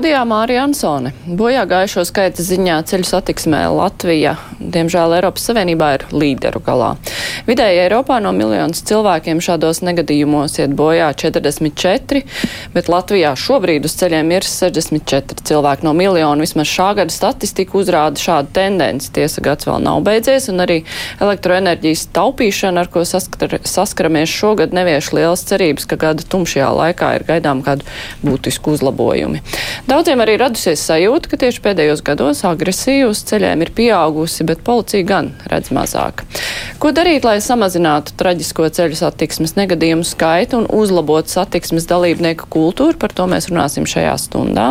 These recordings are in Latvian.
Studijā Mārija Ansone. Bojā gājušo skaita ziņā ceļu satiksmē Latvija, diemžēl Eiropas Savienībā ir līderu galā. Vidēji Eiropā no miljonus cilvēkiem šādos negadījumos iet bojā 44, bet Latvijā šobrīd uz ceļiem ir 64 cilvēki no miljona. Vismaz šā gada statistika uzrāda šādu tendenci. Tiesa gads vēl nav beidzies, un arī elektroenerģijas taupīšana, ar ko saskar, saskaramies šogad, nevieš lielas cerības, ka gada tumšajā laikā ir gaidām kādu būtisku uzlabojumu. Daudziem arī radusies sajūta, ka tieši pēdējos gados agresija uz ceļiem ir pieaugusi, bet policija gan redz mazāk. Ko darīt, lai samazinātu traģisko ceļu satiksmes negadījumu skaitu un uzlabotu satiksmes dalībnieku kultūru? Par to mēs runāsim šajā stundā.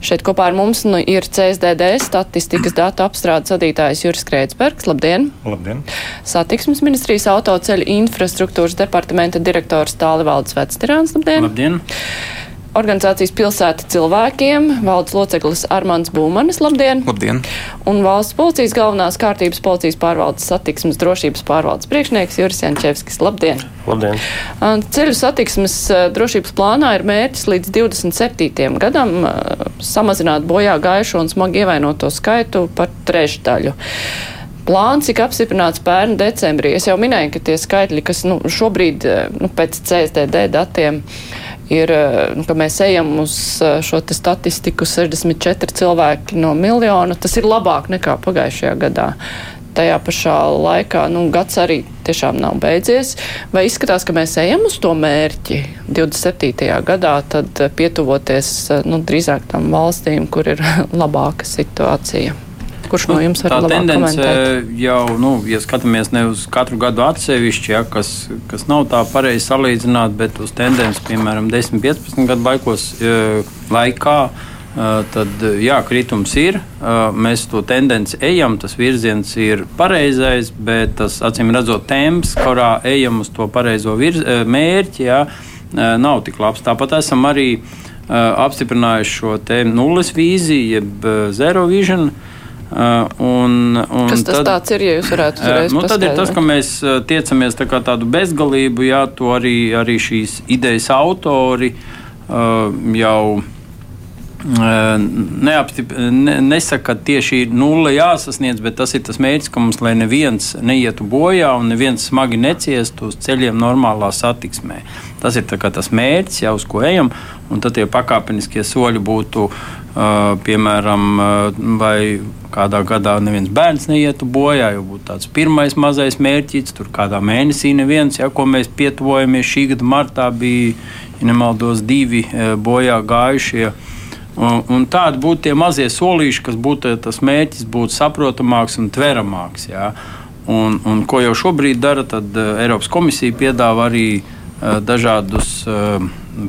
Šeit kopā ar mums nu, ir CSDD statistikas datu apstrādes vadītājs Juris Kreitsbergs. Labdien! Labdien! Satiksmes ministrijas autoceļu infrastruktūras departamenta direktors Tāli Valdes Vectirāns. Labdien! Labdien. Organizācijas pilsēta cilvēkiem valdes loceklis Armāns Būmanis. Labdien! Labdien! Un valsts policijas galvenās kārtības policijas pārvaldes satiksmes drošības pārvaldes priekšnieks Juris Jančevskis. Labdien! Labdien! Ceļu satiksmes drošības plānā ir mērķis līdz 27. gadam samazināt bojā gājušo un smagi ievainoto skaitu par trešdaļu. Plāns tika apstiprināts pērn decembrī. Es jau minēju, ka tie skaitļi, kas nu, šobrīd nu, pēc CSDD datiem ir, nu, ka mēs ejam uz šo statistiku 64 cilvēki no miljona, tas ir labāk nekā pagājušajā gadā. Tajā pašā laikā nu, gads arī tiešām nav beidzies. Vai izskatās, ka mēs ejam uz to mērķi 27. gadā, tad pietuvoties nu, drīzāk tam valstīm, kur ir labāka situācija? Kurš no jums var tā tendence komentēt? jau, nu, ja skatāmies ne uz katru gadu atsevišķi, ja, kas, kas nav tā pareizi salīdzināt, bet uz tendenci, piemēram, 10-15 gadu laikos, laikā, tad jā, kritums ir. Mēs to tendenci ejam, tas virziens ir pareizais, bet tas, acīm redzot, temps, kurā ejam uz to pareizo virz, mērķi, jā, nav tik labs. Tāpat esam arī apstiprinājuši šo nulles vīziju, jeb zero vision. Uh, un, un Kas tas tad, ir, ja jūs varētu uzreiz nu, tad ir tas, ka mēs tiecamies tā tādu bezgalību, jā, to arī, arī šīs idejas autori uh, jau neapstip, ne, nesaka, ka tieši ir nulle jāsasniedz, bet tas ir tas mērķis, ka mums lai neviens neietu bojā un neviens smagi neciestu uz ceļiem normālā satiksmē. Tas ir tas mērķis, jau uz ko ejam, un tad tie pakāpeniskie soļi būtu, uh, piemēram, uh, vai kādā gadā neviens bērns neietu bojā, jau būtu tāds pirmais mazais mērķis, tur kādā mēnesī neviens, ja, ko mēs pietuvojamies šī gada martā, bija, ja nemaldos, divi uh, bojā gājušie. Un, un tādi būtu tie mazie solīši, kas būtu tas mērķis, būtu saprotamāks un tveramāks. Jā. Un, un ko jau šobrīd dara, tad uh, Eiropas komisija piedāvā arī uh, dažādus uh,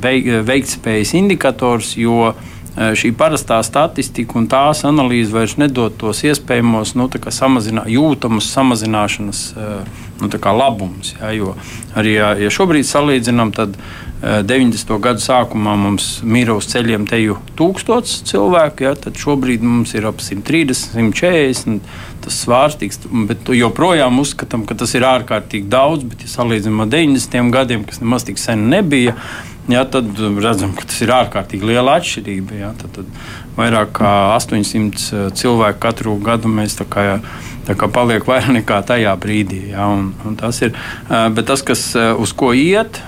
veik, veiktspējas indikatorus, jo šī parastā statistika un tās analīze vairs nedod tos iespējamos nu, samazinā, jūtamus samazināšanas nu, labumus. Ja, jo arī ja šobrīd salīdzinām, tad 90. gadu sākumā mums mira uz ceļiem teju tūkstots cilvēku, ja, tad šobrīd mums ir ap 130, 140. Tas svārstīgs, bet joprojām uzskatām, ka tas ir ārkārtīgi daudz, bet, ja salīdzinām ar 90. gadiem, kas nemaz tik sen nebija, ja, tad redzam, ka tas ir ārkārtīgi liela atšķirība. Ja, tad, tad vairāk kā 800 cilvēku katru gadu mēs tā kā. Ja, Tā kā paliek vairāk nekā tajā brīdī. Ja, un, un tas ir, tas, kas uz ko iet,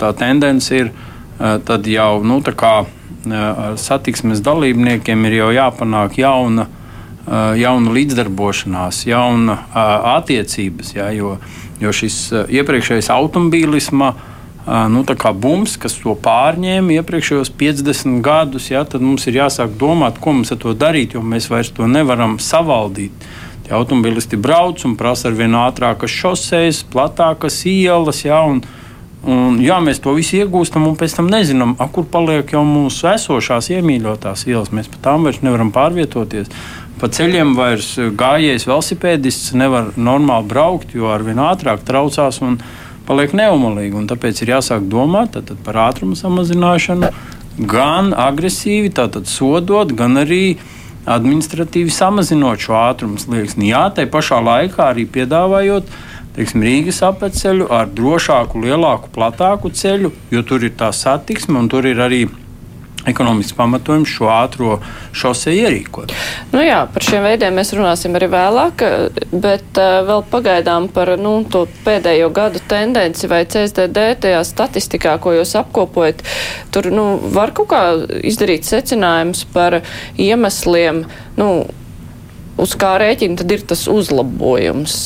tā tendence ir, tad jau nu, kā, satiksmes dalībniekiem ir jau jāpanāk jauna, jauna līdzdarbošanās, jauna attiecības. Ja, jo, jo šis iepriekšējais automobīlisms nu, bums, kas to pārņēma iepriekšējos 50 gadus, ja, tad mums ir jāsāk domāt, ko mums ar to darīt, jo mēs vairs to nevaram savaldīt. Tie automobilisti brauc un prasa ar vien ātrākas šoseis, platākas ielas. Ja, un, un, jā, mēs to visu iegūstam un pēc tam nezinām, a, kur paliek jau mūsu esošās iemīļotās ielas. Mēs pa tām vairs nevaram pārvietoties. Pa ceļiem vairs gājējs velosipēdists nevar normāli braukt, jo ar vien ātrāk traucās un paliek neumalīgi. Un tāpēc ir jāsāk domāt par ātrumu samazināšanu, gan agresīvi, tātad sodot, gan arī uh, administratīvi samazinot šo ātrumu slieksni. Jā, tai pašā laikā arī piedāvājot teiksim, Rīgas apceļu ar drošāku, lielāku, platāku ceļu, jo tur ir tā satiksme un tur ir arī ekonomisks pamatojums šo ātrā šoseju ierīkot. Nu jā, par šiem veidiem mēs runāsim arī vēlāk, bet uh, vēl pagaidām par nu, to pēdējo gadu tendenci vai CSDD tajā statistikā, ko jūs apkopojat. Tur nu, var kaut kā izdarīt secinājums par iemesliem. Nu, uz kā rēķina tad ir tas uzlabojums,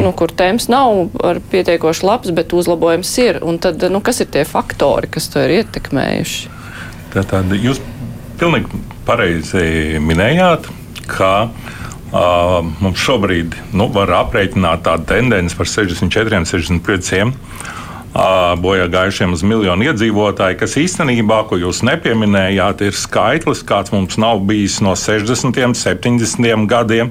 nu, kur temps nav pietiekoši labs, bet uzlabojums ir. Un tad, nu, kas ir tie faktori, kas to ir ietekmējuši? Tātad jūs pilnīgi pareizi minējāt, ka uh, mums šobrīd nu, var aprēķināt tādu tendenci par 64, 65 bojā gājušiem uz miljonu iedzīvotāju, kas īstenībā, ko jūs nepieminējāt, ir skaitlis, kāds mums nav bijis no 60, 70 gadiem.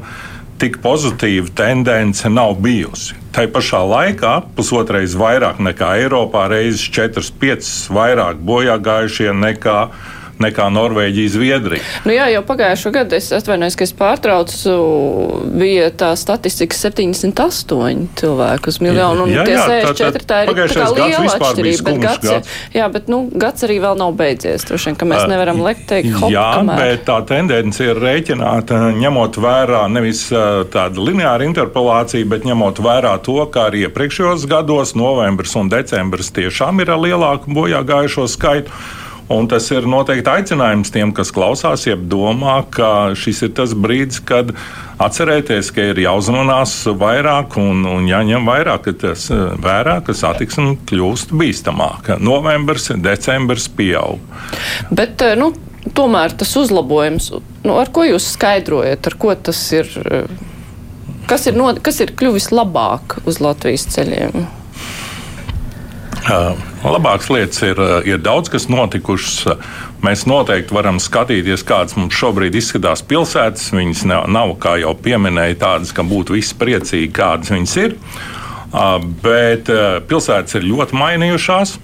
Tik pozitīva tendence nav bijusi. Tā pašā laikā pusotrais vairāk nekā Eiropā, reizes 4-5 vairāk bojā gājušie nekā uh, nekā Norvēģija, Zviedrija. Nu jā, jau pagājušo gadu es atvainojos, ka es pārtraucu, bija tā statistika 78 cilvēku uz miljonu, un jā, tie 64 tā ir tā kā liela atšķirība, bet gads, gads. Jā, bet nu, gads arī vēl nav beidzies, droši vien, ka mēs nevaram lekt teikt, hop, Jā, kamēr. bet tā tendence ir rēķināta ņemot vērā nevis tāda lineāra interpolācija, bet ņemot vērā to, ka arī iepriekšējos gados novembris un decembris tiešām ir ar lielāku bojā gājušo skaitu. Un tas ir noteikti aicinājums tiem, kas klausās, jeb domā, ka šis ir tas brīdis, kad atcerēties, ka ir jāuzmanās vairāk un, un jāņem vairāk, tas eh, vērā, ka satiksme kļūst bīstamāka. Novembris, decembris pieaug. Bet, eh, nu, tomēr tas uzlabojums, nu, ar ko jūs skaidrojat, ar ko tas ir, eh, kas ir, no, kas ir kļuvis labāk uz Latvijas ceļiem? Labākas lietas ir, ir daudz, kas notikušas. Mēs noteikti varam skatīties, kādas mums šobrīd izskatās pilsētas. Viņas nav, nav kā jau pieminēja, tādas, ka būtu viss priecīgi, kādas viņas ir. Bet pilsētas ir ļoti mainījušās.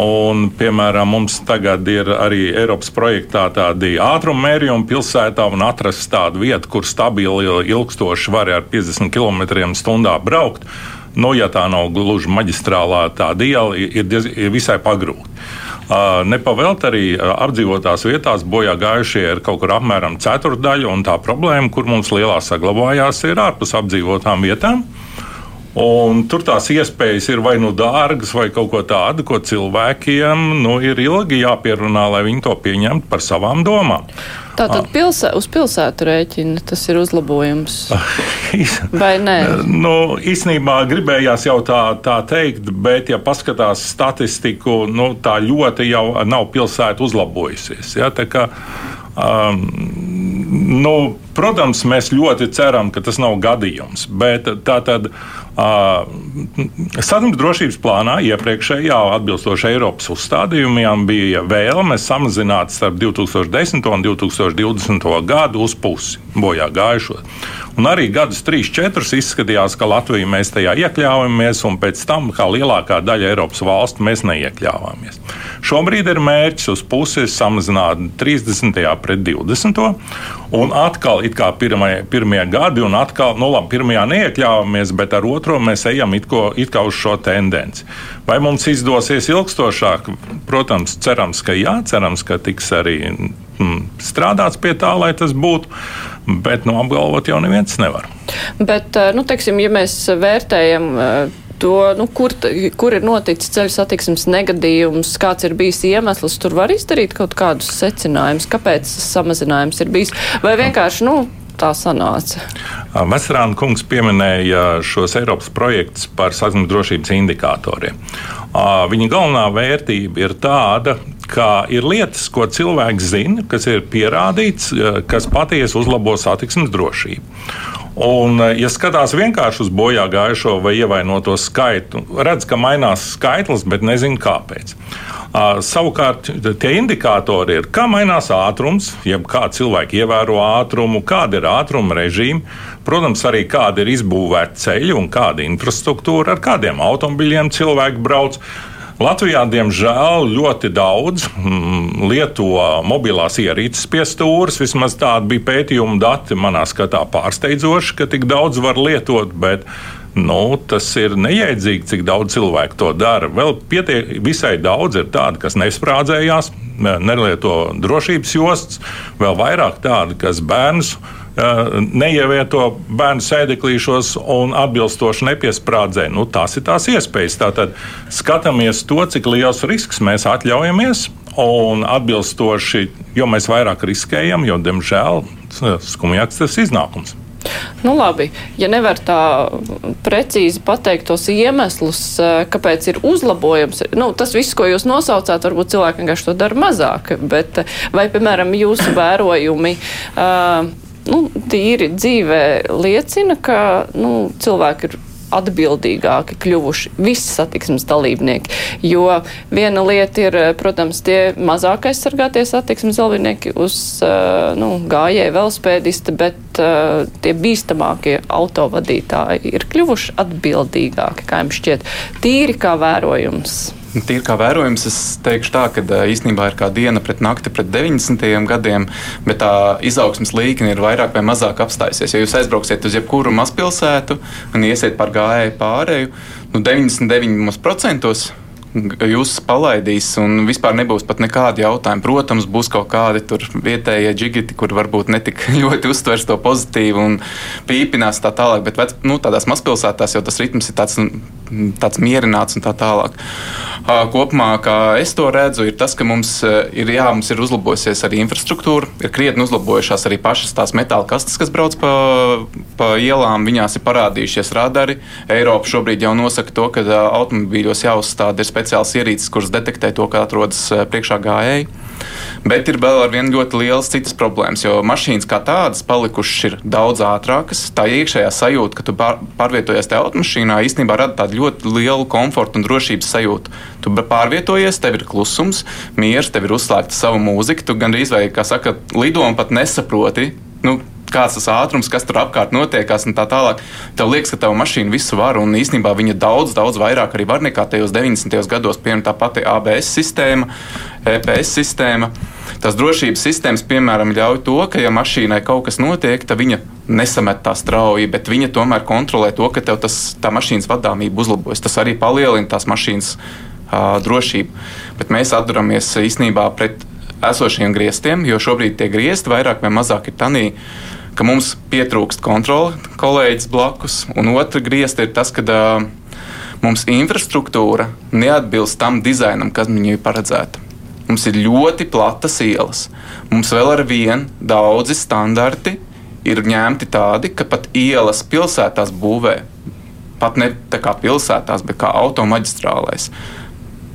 Un, piemēram, mums tagad ir arī Eiropas projektā tādi ātruma mērījumi pilsētā un atrast tādu vietu, kur stabili, ilgstoši var ar 50 km/h braukt nu, ja tā nav gluži maģistrālā tāda iela, ir, diez, ir visai pagrūti. Uh, Nepavēlt arī uh, apdzīvotās vietās bojā gājušie ir kaut kur apmēram ceturdaļa, un tā problēma, kur mums lielā saglabājās, ir ārpus apdzīvotām vietām. Un tur tās iespējas ir vai nu dārgas, vai kaut ko tādu, ko cilvēkiem nu, ir ilgi jāpierunā, lai viņi to pieņemtu par savām domām. Tātad ah. pilsē, uz pilsētu rēķina tas ir uzlabojums. Vai nē? Nu, īsnībā gribējās jau tā, tā teikt, bet, ja paskatās statistiku, nu, tā ļoti jau nav pilsēta uzlabojusies. Ja? Tā kā, um, nu, protams, mēs ļoti ceram, ka tas nav gadījums, bet tā tad. Satiksmes drošības plānā iepriekšējā, atbilstoši Eiropas uzstādījumiem, bija vēlme samazināt starp 2010 un 2020 gadu uz pusi bojā gājušo. Un arī gadus 3-4 izskatījās, ka Latvija mēs tajā iekļāvāmies, un pēc tam, kā lielākā daļa Eiropas valstu, mēs neiekļāvāmies. Šobrīd ir mērķis uz pusi samazināt 30. pret 20. Un atkal it kā pirmie, pirmie gadi, un atkal, nu labi, pirmajā neiekļāvāmies, bet ar otro mēs ejam it, ko, it kā uz šo tendenci. Vai mums izdosies ilgstošāk? Protams, cerams, ka jā, cerams, ka tiks arī mm, strādāts pie tā, lai tas būtu bet nu, apgalvot jau neviens nevar. Bet, eh, nu, teiksim, ja mēs vērtējam eh, to, nu, kur, kur ir noticis ceļu satiksmes negadījums, kāds ir bijis iemesls, tur var izdarīt kaut kādus secinājumus, kāpēc samazinājums ir bijis, vai vienkārši, nu, tā sanāca? Veselāna kungs pieminēja šos Eiropas projektus par satiksmes drošības indikatoriem. Viņa galvenā vērtība ir tāda, ka ir lietas, ko cilvēks zina, kas ir pierādīts, kas patiesi uzlabo satiksmes drošību. Un, ja skatās vienkārši uz bojā gājušo vai ievainoto skaitu, redz, ka mainās skaitlis, bet nezinu kāpēc. Uh, savukārt, tie indikatori ir, kā mainās ātrums, jeb kā cilvēki ievēro ātrumu, kāda ir ātruma režīma, protams, arī kāda ir izbūvēta ceļa un kāda infrastruktūra, ar kādiem automobiļiem cilvēki brauc. Latvijā, diemžēl, ļoti daudz mm, lieto mobilās ierīces pie stūres. Vismaz tādi bija pētījuma dati. Manā skatā pārsteidzoši, ka tik daudz var lietot, bet Nu, tas ir neiedzīgi, cik daudz cilvēku to dara. Vēl pietiek, visai daudz ir tādu, kas nesprādzējās, nelieto drošības jostas, vēl vairāk tādu, kas bērnus neievieto bērnu sēdeklīšos un atbilstoši nepiesprādzē. Nu, tās ir tās iespējas. Tātad skatāmies to, cik liels risks mēs atļaujamies. Un atbilstoši, jo mēs vairāk riskējam, jo, diemžēl, skumjāks tas iznākums. Nu, labi, ja nevar tā precīzi pateikt tos iemeslus, eh, kāpēc ir uzlabojums, nu, tas viss, ko jūs nosaucāt, varbūt cilvēki vienkārši to dara mazāk, bet eh, vai, piemēram, jūsu vērojumi. Uh, nu, tīri dzīvē liecina, ka nu, cilvēki ir atbildīgāki kļuvuši visi satiksmes dalībnieki. Jo viena lieta ir, protams, tie mazāk aizsargātie satiksmes dalībnieki uz uh, nu, gājēju velospēdisti, bet uh, tie bīstamākie autovadītāji ir kļuvuši atbildīgāki, kā jums šķiet, tīri kā vērojums. Tīri kā vērojums, es teikšu tā, ka īstenībā ir kā diena pret nakti pret 90. gadiem, bet tā izaugsmas līkne ir vairāk vai mazāk apstājusies. Ja jūs aizbrauksiet uz jebkuru mazpilsētu un iesiet par gājēju pārēju, nu 99% jūs palaidīs, un vispār nebūs pat nekādi jautājumi. Protams, būs kaut kādi vietējie džigiti, kur varbūt netik ļoti uztvers to pozitīvu un pīpinās tā tālāk, bet vec, nu, tādās mazpilsētās jau tas ritms ir tāds, tāds mierināts un tā tālāk. Kopumā, kā es to redzu, ir tas, ka mums ir, jā, mums ir uzlabojusies arī infrastruktūra, ir krietni uzlabojušās arī pašas tās metāla kastes, kas brauc pa, pa ielām, viņās ir parādījušies radari. Eiropa šobrīd jau nosaka to, ka automobīļos jāuzstāda ir speciāls ierīces, kuras detektē to, ka atrodas eh, priekšā gājēji. Bet ir vēl ar vienu ļoti liels citas problēmas, jo mašīnas kā tādas palikušas ir daudz ātrākas. Tā iekšējā sajūta, ka tu pārvietojies tajā automašīnā, īstenībā rada tādu ļoti lielu komfortu un drošības sajūtu. Tu pārvietojies, tev ir klusums, miers, tev ir uzslēgta sava mūzika, tu gandrīz vai, kā saka, lido un pat nesaproti. Nu, kāds tas ātrums, kas tur apkārt notiekās un tā tālāk. Tev liekas, ka tava mašīna visu var, un īstenībā viņa daudz, daudz vairāk arī var nekā tajos 90. gados, piemēram, tā pati ABS sistēma, EPS sistēma. Tas drošības sistēmas, piemēram, ļauj to, ka, ja mašīnai kaut kas notiek, tad viņa nesamet tā strauji, bet viņa tomēr kontrolē to, ka tas, tā mašīnas vadāmība uzlabojas. Tas arī palielina tās mašīnas uh, drošību. Bet mēs atduramies īstenībā pret esošiem griestiem, jo šobrīd tie griezti vairāk vai mazāk ir tanī ka mums pietrūkst kontrole, kolēģis blakus, un otra griezta ir tas, ka uh, mums infrastruktūra neatbilst tam dizainam, kas viņai paredzēta. Mums ir ļoti platas ielas. Mums vēl ar vienu daudzi standarti ir ņemti tādi, ka pat ielas pilsētās būvē. Pat ne tā kā pilsētās, bet kā automaģistrālēs.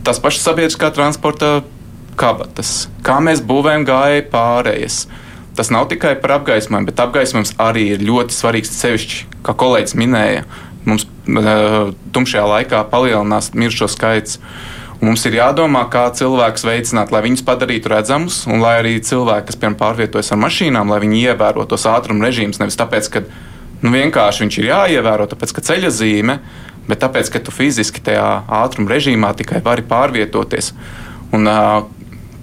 Tas pašs sabiedriskā transporta kabatas, kā mēs būvējam gājēju pārējas tas nav tikai par apgaismojumu, bet apgaismojums arī ir ļoti svarīgs. Sevišķi, kā kolēģis minēja, mums uh, tumšajā laikā palielinās miršo skaits. Un mums ir jādomā, kā cilvēkus veicināt, lai viņus padarītu redzamus, un lai arī cilvēki, kas piemēram pārvietojas ar mašīnām, lai viņi ievēro tos ātruma režīmus. Nevis tāpēc, ka nu, vienkārši viņš ir jāievēro, tāpēc, ka ceļa zīme, bet tāpēc, ka tu fiziski tajā ātruma režīmā tikai vari pārvietoties. Un, uh,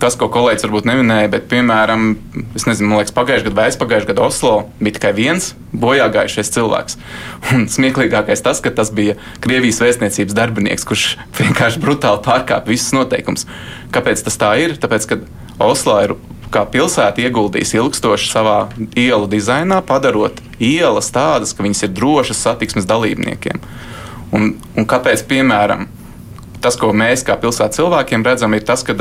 tas, ko kolēģis varbūt neminēja, bet, piemēram, nezinu, liekas, pagājušajā gadā vai aizpagājušajā gadā Oslo bija tikai viens bojā gājušais cilvēks. Un smieklīgākais tas, ka tas bija Krievijas vēstniecības darbinieks, kurš vienkārši brutāli pārkāpa visus noteikumus. Kāpēc tas tā ir? Tāpēc, ka Oslo ir kā pilsēta ieguldījis ilgstoši savā ielu dizainā, padarot ielas tādas, ka viņas ir drošas satiksmes dalībniekiem. Un, un kāpēc, piemēram, tas, ko mēs kā pilsētas cilvēkiem redzam, ir tas, ka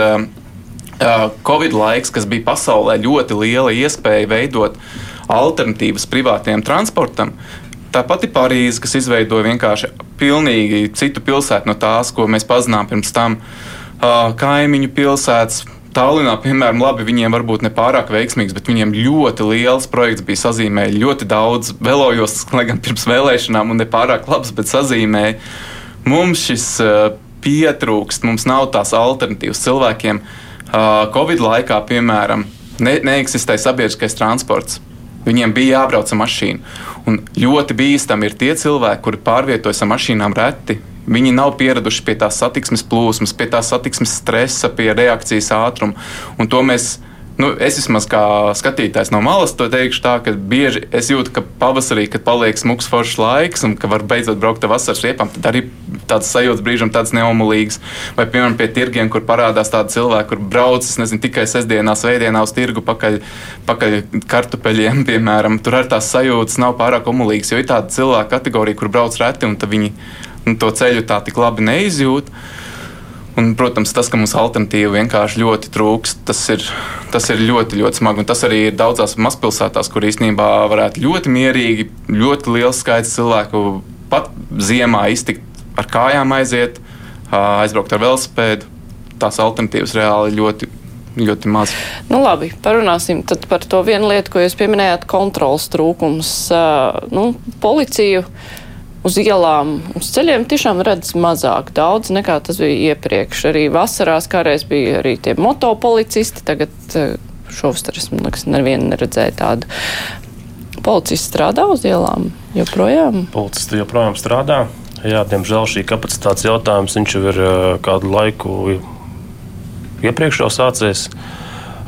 Covid laiks, kas bija pasaulē ļoti liela iespēja veidot alternatīvas privātiem transportam. Tā pati Parīze, kas izveidoja vienkārši pilnīgi citu pilsētu no tās, ko mēs pazinām pirms tam, kaimiņu pilsētas. Tallinā, piemēram, labi, viņiem varbūt ne pārāk veiksmīgs, bet viņiem ļoti liels projekts bija sazīmējis ļoti daudz velojos, lai gan pirms vēlēšanām, un ne pārāk labs, bet sazīmēja. Mums šis pietrūkst, mums nav tās alternatīvas cilvēkiem. Uh, Covid laikā, piemēram, ne, neeksistēja sabiedriskais transports. Viņiem bija jābrauc ar mašīnu. Un ļoti bīstami ir tie cilvēki, kuri pārvietojas ar mašīnām reti. Viņi nav pieraduši pie tās satiksmes plūsmas, pie tās satiksmes stresa, pie reakcijas ātruma. Un to mēs Nu, es vismaz kā skatītājs no malas to teikšu, tā, ka bieži es jūtu, ka pavasarī, kad paliek smags foršs laiks un ka var beidzot braukt ar vasaras riepām, tad arī tāds sajūta brīžam tāds neomulīgs. Vai, piemēram, pie tirgiem, kur parādās tādi cilvēki, kur brauc nezinu, tikai sestdienā, svētdienā uz tirgu pakaļ, pakaļ kartupeļiem, piemēram. Tur arī tās sajūtas nav pārāk omulīgas, jo ir tāda cilvēka kategorija, kur brauc reti un viņi nu, to ceļu tā tik labi neizjūt. Un, protams, tas, ka mums alternatīva vienkārši ļoti trūkst, tas ir, tas ir ļoti, ļoti smagi. Un tas arī ir daudzās mazpilsētās, kur īstenībā varētu ļoti mierīgi, ļoti liels skaits cilvēku pat ziemā iztikt ar kājām, aiziet, aizbraukt ar velosipēdu. Tās alternatīvas reāli ļoti ļoti maz. Nu, labi, parunāsim par to vienu lietu, ko jūs pieminējāt - kontrols trūkums. Uh, nu, policiju uz ielām, uz ceļiem tiešām redz mazāk daudz nekā tas bija iepriekš. Arī vasarās kādreiz bija arī tie motopolicisti, tagad eh, šovasar es, man liekas, nevienu neredzēju tādu. Policists strādā uz ielām joprojām? Policisti joprojām strādā. Jā, diemžēl šī kapacitātes jautājums jau ir eh, kādu laiku iepriekš jau sācies. Uh,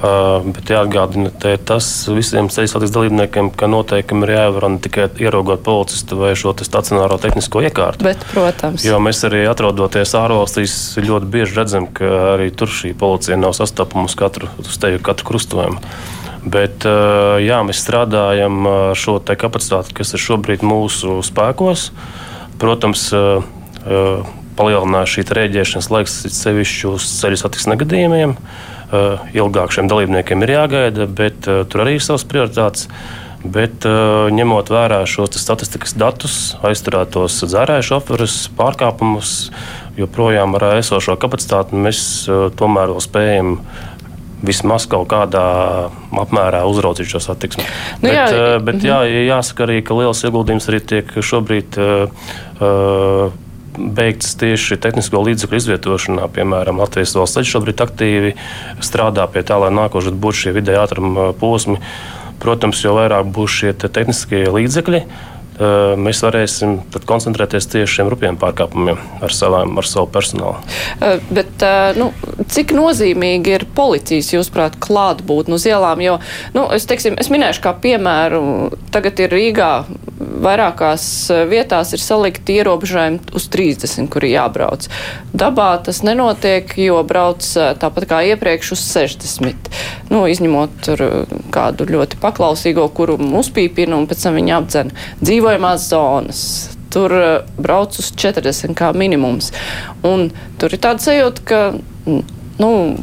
Uh, bet jāatgādina tas visiem ceļu satiksmes dalībniekiem, ka noteikumi ir jāievēro ne tikai ieraugot policistu vai šo stacionāro tehnisko iekārtu. Bet, protams. Jo mēs arī atrodoties ārvalstīs, ļoti bieži redzam, ka arī tur šī policija nav sastopama uz katru, uz teju, katru krustojumu. Bet uh, jā, mēs strādājam ar šo kapacitāti, kas ir šobrīd mūsu spēkos. Protams, uh, palielinās šī rēģēšanas laiks sevišķi uz ceļu satiksmes negadījumiem. Eh, ilgāk šiem dalībniekiem ir jāgaida, bet eh, tur arī ir savas prioritātes. Bet, uh, ņemot vērā šos statistikas datus, aizturētos dzērāju šoferus, pārkāpumus, joprojām ar esošo kapacitāti mēs tomēr vēl spējam vismaz kaut kādā apmērā uzraudzīt šo satiksmi. Nu, bet, jā, bet jā, jāsaka arī, ka liels ieguldījums arī tiek šobrīd. Uh, beigts tieši tehnisko līdzekļu izvietošanā. Piemēram, Latvijas valsts ceļš šobrīd aktīvi strādā pie tā, lai nākošais būtu šie vidēji ātruma posmi. Protams, jo vairāk būs šie te tehniskie līdzekļi, mēs varēsim koncentrēties tieši šiem rupjiem pārkāpumiem ar, savām, ar savu personālu. Bet, nu, cik nozīmīgi ir policijas, jūsuprāt, klātbūtne uz ielām? Jo, nu, es, teiksim, es minēšu kā piemēru, tagad ir Rīgā vairākās vietās ir salikti ierobežojumi uz 30, kuri jābrauc. Dabā tas nenotiek, jo brauc tāpat kā iepriekš uz 60. Nu, izņemot kādu ļoti paklausīgo, kuru uzpīpina un pēc tam viņa apdzen. Dzīvo dzīvojamās zonas. Tur eh, brauc uz 40 kā minimums. Un tur ir tāda sajūta, ka nu,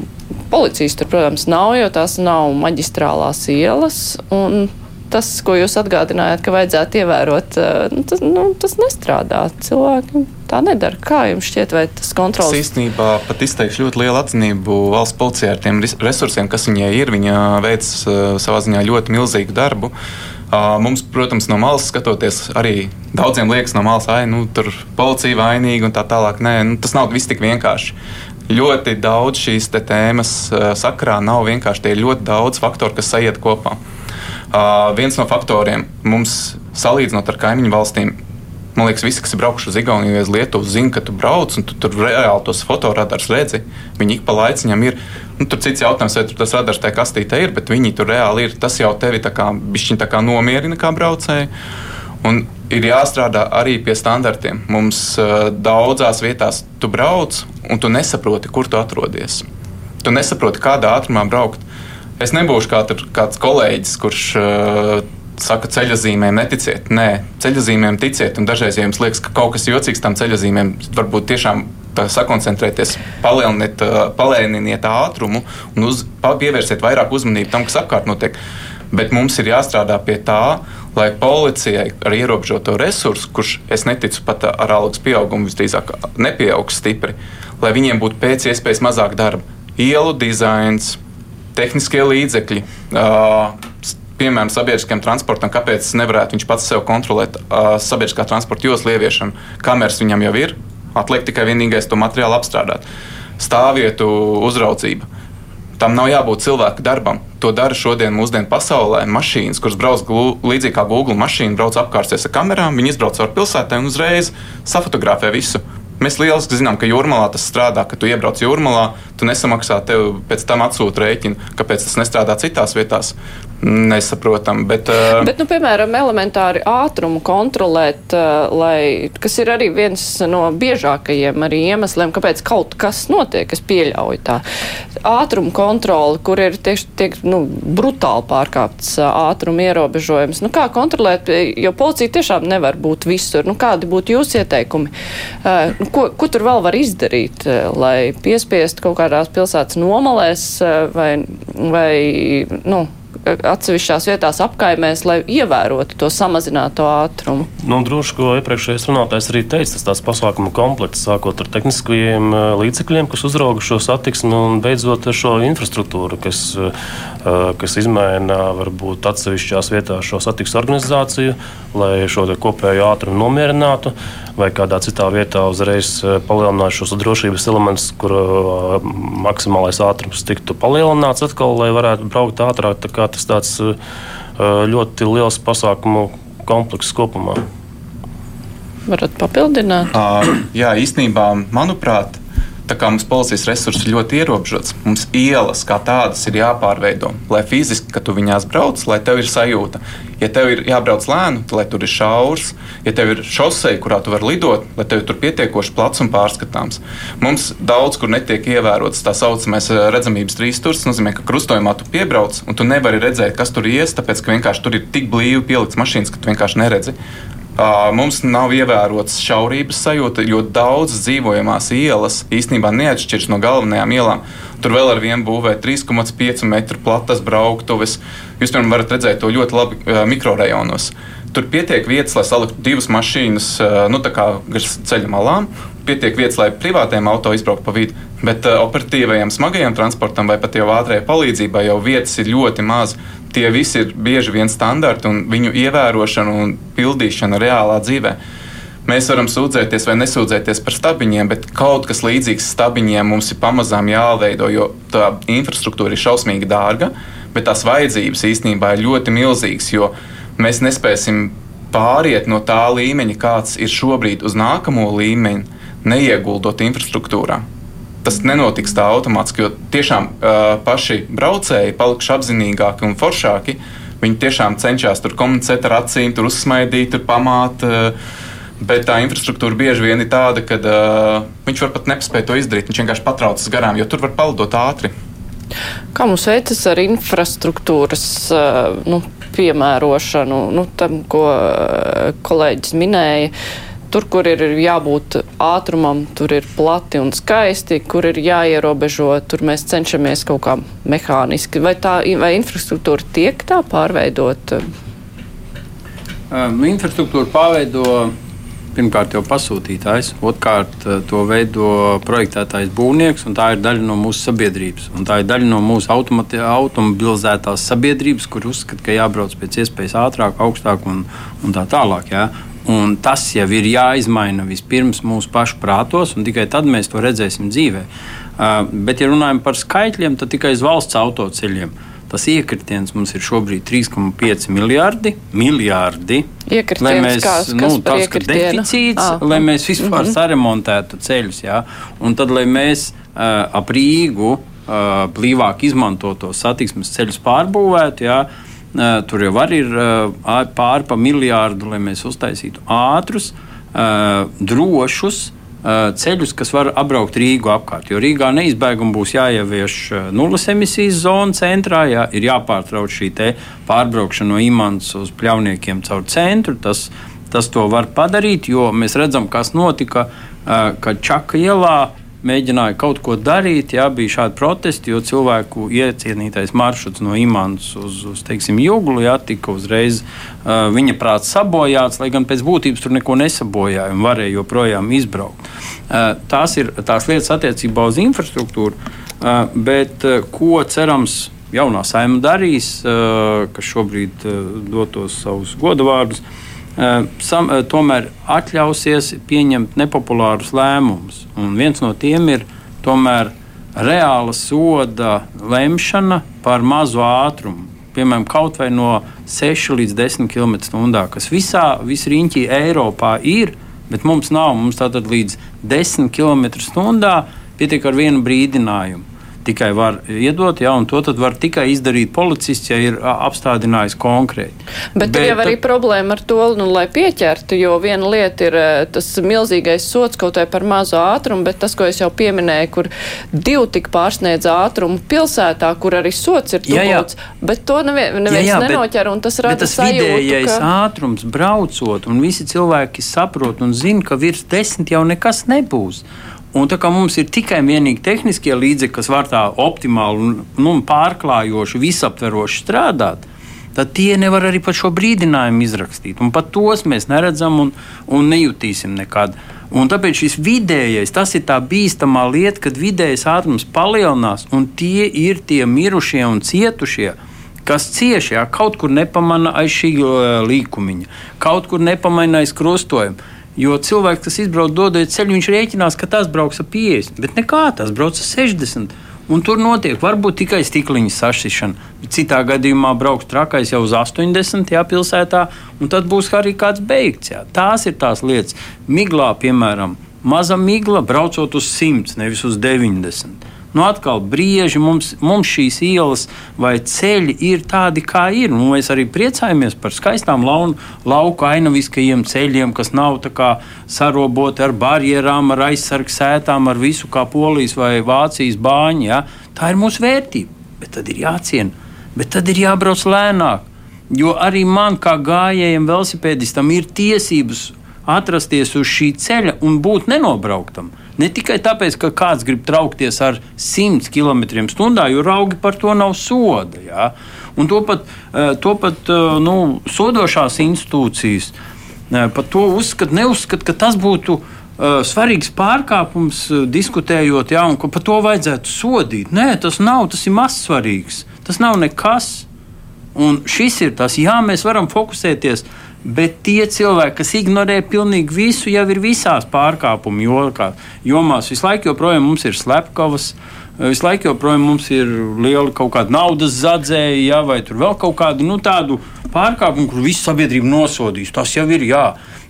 policijas tur, protams, nav, jo tās nav maģistrālās ielas. Tas, ko jūs atgādinājāt, ka vajadzētu ievērot, eh, nu, tas, nu, tas nestrādā. Cilvēki tā nedara. Kā jums šķiet, vai tas kontrols? Es īstenībā pat izteikšu ļoti lielu atzinību valsts policijai ar tiem resursiem, kas viņai ir. Viņa veic eh, savā ziņā ļoti milzīgu darbu. Mums, protams, no malas skatoties, arī daudziem liekas, no malas, ah, nu, tur policija vainīga un tā tālāk. Nē, nu, tas nav viss tik vienkārši. Ļoti daudz šīs tēmas sakrā nav vienkārši tie ļoti daudz faktoru, kas sajiet kopā. Uh, viens no faktoriem mums salīdzinot ar kaimiņu valstīm, Man liekas, visi, kas ir braukuši uz Igauniju, uz Lietuvu, zina, ka tu brauc un tu tur reāli tos fotoradars redzi. Viņi ik pa laiciņam ir. Nu, tur cits jautājums, vai tas radars tajā kastītē ir, bet viņi tur reāli ir. Tas jau tevi tā kā, tā kā nomierina kā braucēju. Un ir jāstrādā arī pie standartiem. Mums uh, daudzās vietās tu brauc, un tu nesaproti, kur tu atrodies. Tu nesaproti, kādā ātrumā braukt. Es nebūšu kā kāds kolēģis, kurš uh, saka, ceļazīmēm neticiet. Nē, ceļazīmēm ticiet. Un dažreiz, ja jums liekas, ka kaut kas jocīgs tam ceļazīmēm, varbūt tiešām sakoncentrēties, palieliniet, palēniniet ātrumu un uz, pievērsiet vairāk uzmanību tam, kas apkārt notiek. Bet mums ir jāstrādā pie tā, lai policijai ar ierobežoto resursu, kurš es neticu pat ar algas pieaugumu visdrīzāk nepieaugs stipri, lai viņiem būtu pēc iespējas mazāk darba. Ielu dizains, tehniskie līdzekļi, piemēram, sabiedriskajam transportam, kāpēc nevarētu viņš pats sev kontrolēt uh, sabiedriskā transporta joslu ieviešanu. Kameras viņam jau ir, atliek tikai vienīgais to materiālu apstrādāt. Stāvvietu uzraudzība. Tam nav jābūt cilvēka darbam. To dara šodien mūsdienu pasaulē. Mašīnas, kuras brauc līdzīgi kā Google mašīna, brauc apkārt ar kamerām, viņi izbrauc caur pilsētā un uzreiz safotografē visu. Mēs lieliski zinām, ka jūrmalā tas strādā, ka tu iebrauc jūrmalā, tu nesamaksā, tev pēc tam atsūta rēķinu. Kāpēc tas nestrādā citās vietās? Nesaprotam. Bet, uh... bet nu, piemēram, elementāri ātrumu kontrolēt, uh, lai, kas ir arī viens no biežākajiem iemesliem, kāpēc kaut kas notiek, es pieļauju tā. Ātrumu kontroli, kur ir tieši tiek nu, brutāli pārkāpts uh, ātruma ierobežojums. Nu, kā kontrolēt, jo policija tiešām nevar būt visur. Nu, kādi būtu jūsu ieteikumi? Uh, nu, ko, ko tur vēl var izdarīt, uh, lai piespiestu kaut kādās pilsētas nomalēs uh, vai, vai nu, atsevišķās vietās apkaimēs, lai ievērotu to samazināto ātrumu? Nu, droši, ko iepriekšējais runātājs arī teica, tas tāds pasākumu komplekts, sākot ar tehniskajiem eh, līdzekļiem, kas uzrauga šo satiksmi, un beidzot ar šo infrastruktūru, kas, eh, kas izmaina varbūt atsevišķās vietās šo satiksmes organizāciju, lai šo kopējo ātrumu nomierinātu, vai kādā citā vietā uzreiz eh, palielinātu šos drošības elementus, kur maksimālais ātrums tiktu palielināts atkal, lai varētu braukt ātrāk tas tāds uh, ļoti liels pasākumu komplekss kopumā. Varat papildināt? Uh, jā, īstenībā, manuprāt, Tā kā mums policijas resursi ir ļoti ierobežots, mums ielas kā tādas ir jāpārveido. Lai fiziski, kad tu viņās brauc, lai tev ir sajūta. Ja tev ir jābrauc lēni, tad lai tur ir šaurs, ja tev ir šoseja, kurā tu vari lidot, lai tev tur pietiekoši plats un pārskatāms. Mums daudz kur netiek ievērots tā saucamais eh, redzamības trīsstūris. Tas nozīmē, ka krustojumā tu piebrauc un tu nevari redzēt, kas tur ies, tāpēc ka vienkārši tur ir tik blīvi pielikts mašīnas, ka tu vienkārši neredzi. Mums nav ievērotas šaurības sajūta, jo daudz dzīvojamās ielas īstenībā neatšķiras no galvenajām ielām. Tur vēl ar vienu būvē 3,5 metru platas brauktuves. Jūs piemēram varat redzēt to ļoti labi mikrorajonos. Tur pietiek vietas, lai saliktu divas mašīnas nu, garš ceļa malām. Pietiek vietas, lai privātiem auto izbrauktu pa vidu, bet operatīvajam smagajam transportam vai pat jau ātrējai palīdzībai jau vietas ir ļoti maz tie visi ir bieži vien standarti un viņu ievērošana un pildīšana reālā dzīvē. Mēs varam sūdzēties vai nesūdzēties par stabiņiem, bet kaut kas līdzīgs stabiņiem mums ir pamazām jāveido, jo tā infrastruktūra ir šausmīgi dārga, bet tās vajadzības īstenībā ir ļoti milzīgas, jo mēs nespēsim pāriet no tā līmeņa, kāds ir šobrīd, uz nākamo līmeni, neieguldot infrastruktūrā tas nenotiks tā automātiski, jo tiešām uh, paši braucēji palikuši apzinīgāki un foršāki. Viņi tiešām cenšas tur komunicēt ar acīm, tur uzsmaidīt, tur pamāt. Uh, Bet tā infrastruktūra bieži vien ir tāda, ka uh, viņš var pat nespēj to izdarīt. Viņš vienkārši patraucas garām, jo tur var palidot ātri. Kā mums veicas ar infrastruktūras uh, nu, piemērošanu, nu, tam, ko kolēģis minēja? Uh, Tur, kur ir jābūt ātrumam, tur ir plati un skaisti, kur ir jāierobežo, tur mēs cenšamies kaut kā mehāniski. Vai tā vai infrastruktūra tiek tā pārveidot? Um, infrastruktūra pārveido pirmkārt jau pasūtītājs, otrkārt to veido projektētājs būvnieks, un tā ir daļa no mūsu sabiedrības. Un tā ir daļa no mūsu automobilizētās sabiedrības, kur uzskata, ka jābrauc pēc iespējas ātrāk, augstāk un, un tā tālāk. Jā. Un tas jau ir jāizmaina vispirms mūsu pašu prātos, un tikai tad mēs to redzēsim dzīvē. Uh, bet, ja runājam par skaitļiem, tad tikai uz valsts autoceļiem. Tas iekritiens mums ir šobrīd 3,5 miljardi. miljardi lai mēs, kās, nu, tas, ka deficīts, ah, lai mēs vispār mm -hmm. saremontētu ceļus, jā, un tad, lai mēs uh, ap Rīgu uh, blīvāk izmantotu satiksmes ceļus pārbūvētu, jā, uh, Tur jau var ir pāri pa miljārdu, lai mēs uztaisītu ātrus, drošus ceļus, kas var apbraukt Rīgu apkārt. Jo Rīgā neizbēgami būs jāievieš nulles emisijas zona centrā, jā, ir jāpārtrauc šī pārbraukšana no imants uz pļauniekiem caur centru. Tas, tas to var padarīt, jo mēs redzam, kas notika, kad Čaka ielā mēģināja kaut ko darīt, jā, bija šādi protesti, jo cilvēku iecienītais maršruts no Imants uz, uz teiksim, Jūglu jā, tika uzreiz uh, viņa prātā sabojāts, lai gan pēc būtības tur neko nesabojāja un varēja joprojām izbraukt. Uh, tās ir tās lietas attiecībā uz infrastruktūru, uh, bet uh, ko cerams jaunā saima darīs, uh, kas šobrīd uh, dotos savus godavārdus. Uh, sam, eh, tomēr atļausies pieņemt nepopulārus lēmumus. Un viens no tiem ir tomēr reāla soda lemšana par mazu ātrumu. Piemēram, kaut vai no 6 līdz 10 km/h, kas visā visriņķī Eiropā ir, Bet mums nav. Mums tātad līdz 10 km/h pietiek ar vienu brīdinājumu tikai var iedot, ja, un to var tikai izdarīt policists, ja ir apstādinājis konkrēti. Bet, Bet jau arī tad... problēma ar to, nu, lai pieķertu, jo viena lieta ir tas milzīgais sots kaut vai par mazu ātrumu, bet tas, ko es jau pieminēju, kur divi tik pārsniedz ātrumu pilsētā, kur arī sots ir tūkots, bet to nevien, neviens jā, jā, nenoķer, un tas rada tas sajūtu, vidējais ka... ātrums braucot, un visi cilvēki saprot un zina, ka virs desmit jau nekas nebūs. Un tā kā mums ir tikai vienīgi tehniskie līdzekļi, kas var tā optimāli un nu, pārklājoši, visaptveroši strādāt, tad tie nevar arī par šo brīdinājumu izrakstīt. Un pat tos mēs neredzam un, un nejutīsim nekad. Un tāpēc šis vidējais, tas ir tā bīstamā lieta, kad vidējais ātrums palielinās, un tie ir tie mirušie un cietušie, kas cieši, ja kaut kur nepamana aiz šī līkumiņa, kaut kur nepamana aiz krustojuma. Jo cilvēks, kas izbrauc dodot ceļu, viņš rēķinās, ka tas brauks ar 50, bet nekā tas brauc ar 60. Un tur notiek varbūt tikai stikliņa sašķišana. Citā gadījumā brauks trakais jau uz 80. Jā, pilsētā, un tad būs arī kāds beigts. Jā. Tās ir tās lietas. Miglā, piemēram, maza migla braucot uz 100, nevis uz 90. Nu, atkal brieži mums, mums šīs ielas vai ceļi ir tādi, kā ir. Nu, mēs arī priecājamies par skaistām launu, lauku ainaviskajiem ceļiem, kas nav saroboti ar barjerām, ar aizsargu sētām, ar visu kā polijas vai Vācijas bāņu. Ja? Tā ir mūsu vērtība, bet tad ir jāciena, bet tad ir jābrauc lēnāk. Jo arī man, kā gājējam, velosipēdistam, ir tiesības atrasties uz šī ceļa un būt nenobrauktam. Ne tikai tāpēc, ka kāds grib traukties ar 100 km/h, jo raugi par to nav soda. Ja? Un to pat, eh, to pat eh, nu, sodošās institūcijas eh, par to uzskata, neuzskata, ka tas būtu svarīgs pārkāpums, diskutējot, ja, un ka par to vajadzētu sodīt. Nē, tas nav, tas ir mazsvarīgs. Tas nav nekas. Un šis ir tas, jā, mēs varam fokusēties Bet tie cilvēki, kas ignorē pilnīgi visu, jau ir visās pārkāpumu jomās. Visu laiku joprojām mums ir slepkavas, visu laiku joprojām mums ir liela kaut kāda naudas zadzēja, ja, vai vēl kaut kādu nu, tādu pārkāpumu, kur visu sabiedrību nosodīs. Tas jau ir jā,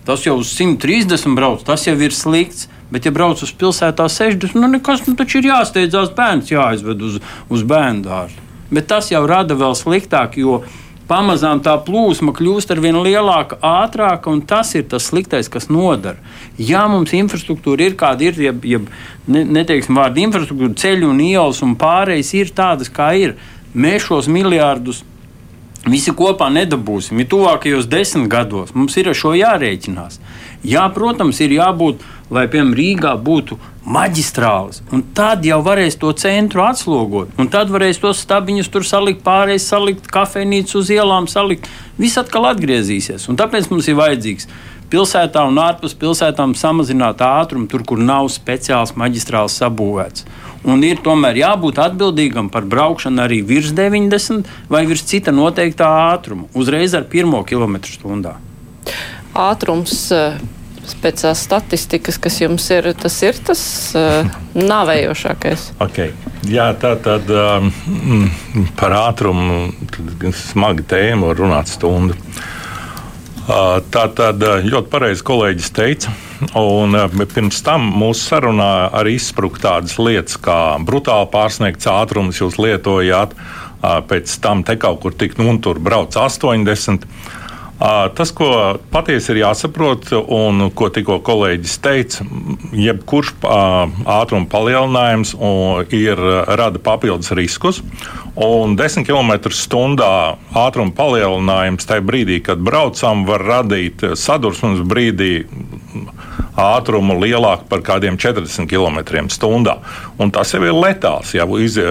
tas jau uz 130 brauc, tas jau ir slikts. Bet, ja brauc uz pilsētā 60, nu nekas, nu taču ir jāsteidzās bērns, jāizved uz, uz bērnu dārzu. Bet tas jau rada vēl sliktāk, jo pamazām tā plūsma kļūst ar vien lielāka, ātrāka, un tas ir tas sliktais, kas nodara. Ja mums infrastruktūra ir kāda ir, ja, ja ne, neteiksim vārdu infrastruktūra, ceļu un ielas un pārējais ir tādas, kā ir, mēs šos miljārdus visi kopā nedabūsim. Ja tuvākajos desmit gados mums ir ar šo jārēķinās. Jā, protams, ir jābūt, lai piemēram Rīgā būtu maģistrāles. Un tad jau varēs to centru atslogot. Un tad varēs tos stabiņus tur salikt, pārējais salikt, kafejnīcu uz ielām salikt. Viss atkal atgriezīsies. Un tāpēc mums ir vajadzīgs pilsētā un ārpus pilsētām samazināt ātrumu, tur, kur nav speciāls maģistrāls sabūvēts. Un ir tomēr jābūt atbildīgam par braukšanu arī virs 90 vai virs cita noteiktā ātruma, uzreiz ar pirmo kilometru stundā. Ātrums eh, pēc tās statistikas, kas jums ir, tas ir tas uh, nāvējošākais. Okay. Jā, tā tad um, par ātrumu smagi tēma var runāt stundu. Uh, tā tad ļoti pareizi kolēģis teica. Un, pirms tam mūsu sarunā arī izspruka tādas lietas, kā brutāli pārsniegts ātrums, jūs lietojāt, uh, pēc tam te kaut kur tik nu un tur brauc 80. Tas, ko patiesi ir jāsaprot, un ko tikko kolēģis teica, jebkurš ātruma palielinājums ir, rada papildus riskus. Un 10 km/h ātruma palielinājums tajā brīdī, kad braucam, var radīt sadursmes brīdī ātrumu lielāku par kādiem 40 km/h. Tas jau ir letāls. Ja,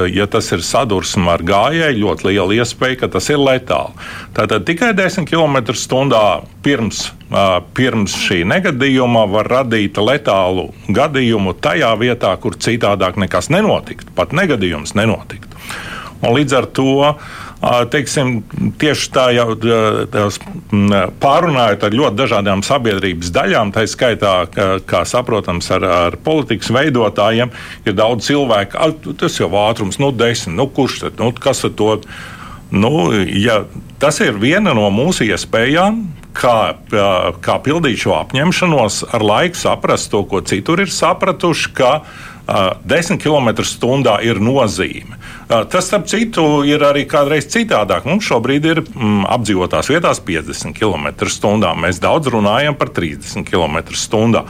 ja tas ir sadursme ar gājēju, ļoti liela iespēja, ka tas ir letāli. Tātad tikai 10 km/h pirms, pirms šī negadījuma var radīt letālu gadījumu tajā vietā, kur citādāk nekas nenotiktu, pat negadījums nenotiktu. Un līdz ar to teiksim, tieši tā jau pārunājot ar ļoti dažādām sabiedrības daļām, tā skaitā, kā, kā saprotams, ar, ar politikas veidotājiem, ir daudz cilvēku, tas jau ātrums, nu, desmit, nu, kurš tad, nu, kas ar to? Nu, ja, tas ir viena no mūsu iespējām, kā, kā pildīt šo apņemšanos, ar laiku saprast to, ko citur ir sapratuši, ka 10 km/h ir nozīme. Tas, starp citu, ir arī kādreiz citādāk. Mums šobrīd ir mm, apdzīvotās vietās 50 km/h. Mēs daudz runājam par 30 km/h.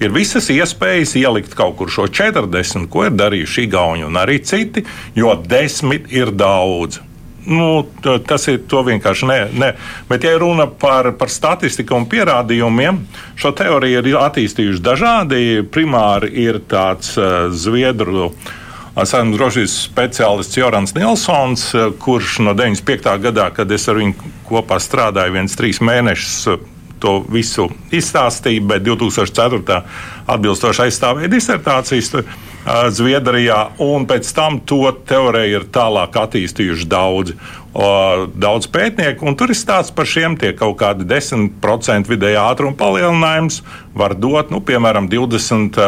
Ir visas iespējas ielikt kaut kur šo 40, ko ir darījuši Igauni un arī citi, jo 10 ir daudz. Nu, tas ir vienkārši nē. nē. Bet, ja runa par, par statistiku un pierādījumiem, šo teoriju ir attīstījuši dažādi. Primāri ir tāds uh, zviedru. Saimnes drošības speciālists Jorans Nilsons, kurš no 95. gadā, kad es ar viņu kopā strādāju, viens trīs mēnešus to visu izstāstīja, bet 2004. atbilstoši aizstāvēja disertācijas. Zviedrijā, un pēc tam to teoriju ir tālāk attīstījuši daudzi. Daudz pētnieku, un tur ir stāsts par šiem tie kaut kādi 10% vidējā ātruma palielinājums var dot, nu, piemēram, 20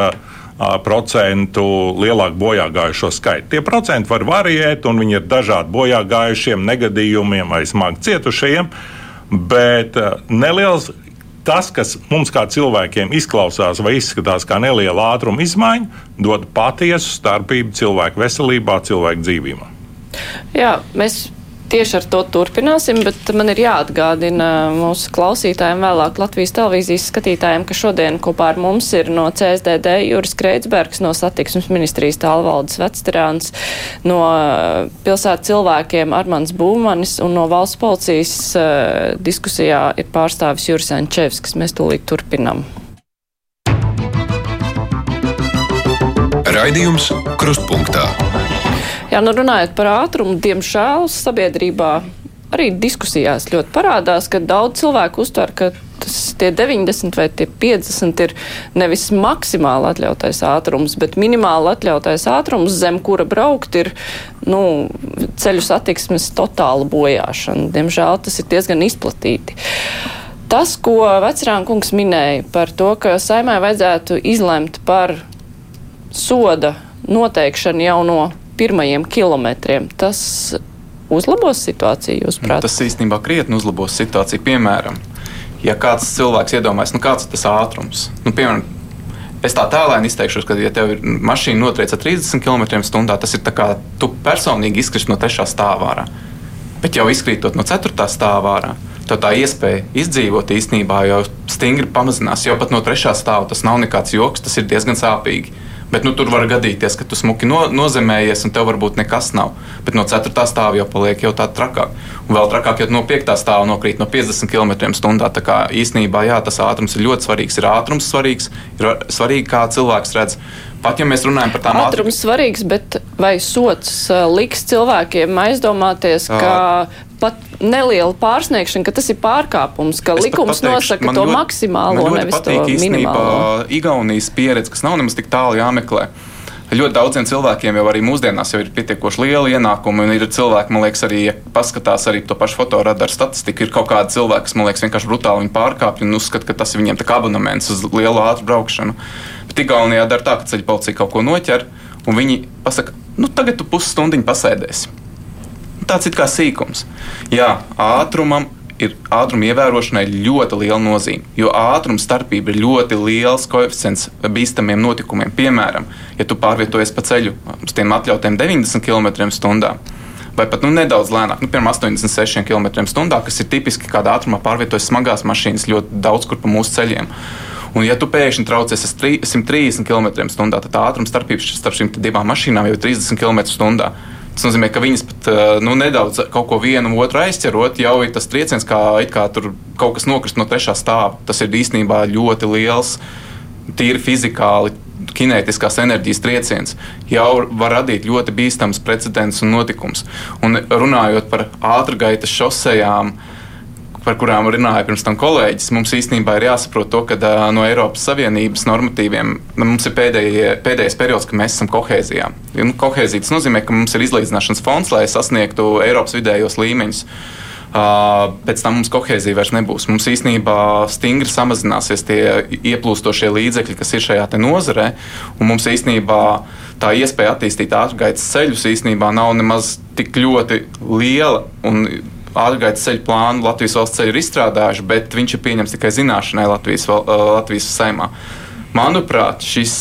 procentu lielāku bojā gājušo skaitu. Tie procenti var variēt, un viņi ir dažādi bojā gājušiem, negadījumiem vai smagi cietušajiem, bet neliels tas, kas mums kā cilvēkiem izklausās vai izskatās kā neliela ātruma izmaiņa, dod patiesu starpību cilvēku veselībā, cilvēku dzīvībā. Jā, mēs tieši ar to turpināsim, bet man ir jāatgādina mūsu klausītājiem, vēlāk Latvijas televīzijas skatītājiem, ka šodien kopā ar mums ir no CSDD Juris Kreitsbergs, no satiksmes ministrijas tālvaldes vecterāns, no eh, pilsētu cilvēkiem Armans Būmanis un no valsts policijas uh, diskusijā ir pārstāvis Juris Ančevskis. Mēs tūlīt turpinam. Raidījums Krustpunktā. Jā, nu runājot par ātrumu, diemžēl sabiedrībā arī diskusijās ļoti parādās, ka daudz cilvēku uztver, ka tas tie 90 vai tie 50 ir nevis maksimāli atļautais ātrums, bet minimāli atļautais ātrums, zem kura braukt ir nu, ceļu satiksmes totāla bojāšana. Diemžēl tas ir diezgan izplatīti. Tas, ko vecrānkungs minēja par to, ka saimai vajadzētu izlemt par soda noteikšanu jau no pirmajiem kilometriem, tas uzlabos situāciju, jūsuprāt? Tas īstenībā krietni uzlabos situāciju. Piemēram, ja kāds cilvēks iedomājas, nu kāds ir tas ātrums, nu, piemēram, Es tā tēlēni izteikšos, ka, ja tev ir mašīna notriec ar 30 km/h, tas ir tā kā tu personīgi izkrist no 3. stāvā. Bet jau izkrītot no 4. stāvā, tad tā iespēja izdzīvot īstenībā jau stingri pamazinās. Jau pat no 3. stāva tas nav nekāds joks, tas ir diezgan sāpīgi. Bet nu, tur var gadīties, ka tu smuki no, nozemējies, un tev varbūt nekas nav. Bet no 4. stāva jau paliek jau tā trakāk. Un vēl trakāk, ja no 5. stāva nokrīt no 50 km/h. Tā kā īsnībā jā, tas ātrums ir ļoti svarīgs. Ir ātrums svarīgs, ir svarīgi, kā cilvēks redz. Pat ja mēs runājam par tām ātrums ātrum... svarīgs, bet vai sots uh, liks cilvēkiem aizdomāties, ka pat neliela pārsniegšana, ka tas ir pārkāpums, ka es likums pateikšu, nosaka to ļoti, maksimālo, nevis to minimālo. Igaunijas pieredze, kas nav nemaz tik tālu jāmeklē. Ļoti daudziem cilvēkiem jau arī mūsdienās jau ir pietiekoši liela ienākuma, un ir cilvēki, man liekas, arī, ja paskatās arī to pašu fotoradaru statistiku, ir kaut kādi cilvēki, kas, man liekas, vienkārši brutāli pārkāpj un uzskata, ka tas ir viņiem kā abonements uz lielu ātru braukšanu. Bet Igaunijā dara tā, ka ceļu policija kaut ko noķer, un viņi pasaka, nu tagad tu pusstundiņu pasēdēsi tāds it kā sīkums. Jā, ātrumam ir ātruma ievērošanai ļoti liela nozīme, jo ātruma starpība ir ļoti liels koeficients bīstamiem notikumiem. Piemēram, ja tu pārvietojies pa ceļu uz tiem atļautiem 90 km/h. Vai pat nu, nedaudz lēnāk, nu, piemēram, 86 km/h, kas ir tipiski, kāda ātrumā pārvietojas smagās mašīnas ļoti daudz kur pa mūsu ceļiem. Un, ja tu pēkšņi traucies 130 km/h, tad ātruma starpība starp šīm divām mašīnām jau ir 30 km/h. Tas nozīmē, ka viņas pat nu, nedaudz kaut ko vienu otru aizķerot, jau ir tas trieciens, kā, kā tur kaut kas nokrist no trešā stāva. Tas ir īstenībā ļoti liels, tīri fizikāli. Kinētiskās enerģijas trieciens jau var radīt ļoti bīstams precedents un notikums. Un runājot par ātrgaitas šosejām, uh, par kurām runāja pirms tam kolēģis, mums īstenībā ir jāsaprot to, ka uh, no Eiropas Savienības normatīviem mums ir pēdējie, pēdējais periods, kad mēs esam kohēzijā. Nu, kohēzija tas nozīmē, ka mums ir izlīdzināšanas fonds, lai sasniegtu Eiropas vidējos līmeņus. Uh, pēc tam mums kohēzija vairs nebūs. Mums īstenībā stingri samazināsies tie ieplūstošie līdzekļi, kas ir šajā nozarē. Mums īstenībā tā iespēja attīstīt ātrgaitas ceļus īstenībā nav nemaz tik ļoti liela. Un ārgaitas ceļu plānu Latvijas valsts ceļu ir izstrādājuši, bet viņš ir pieņemts tikai zināšanai Latvijas, Latvijas saimā. Manuprāt, šis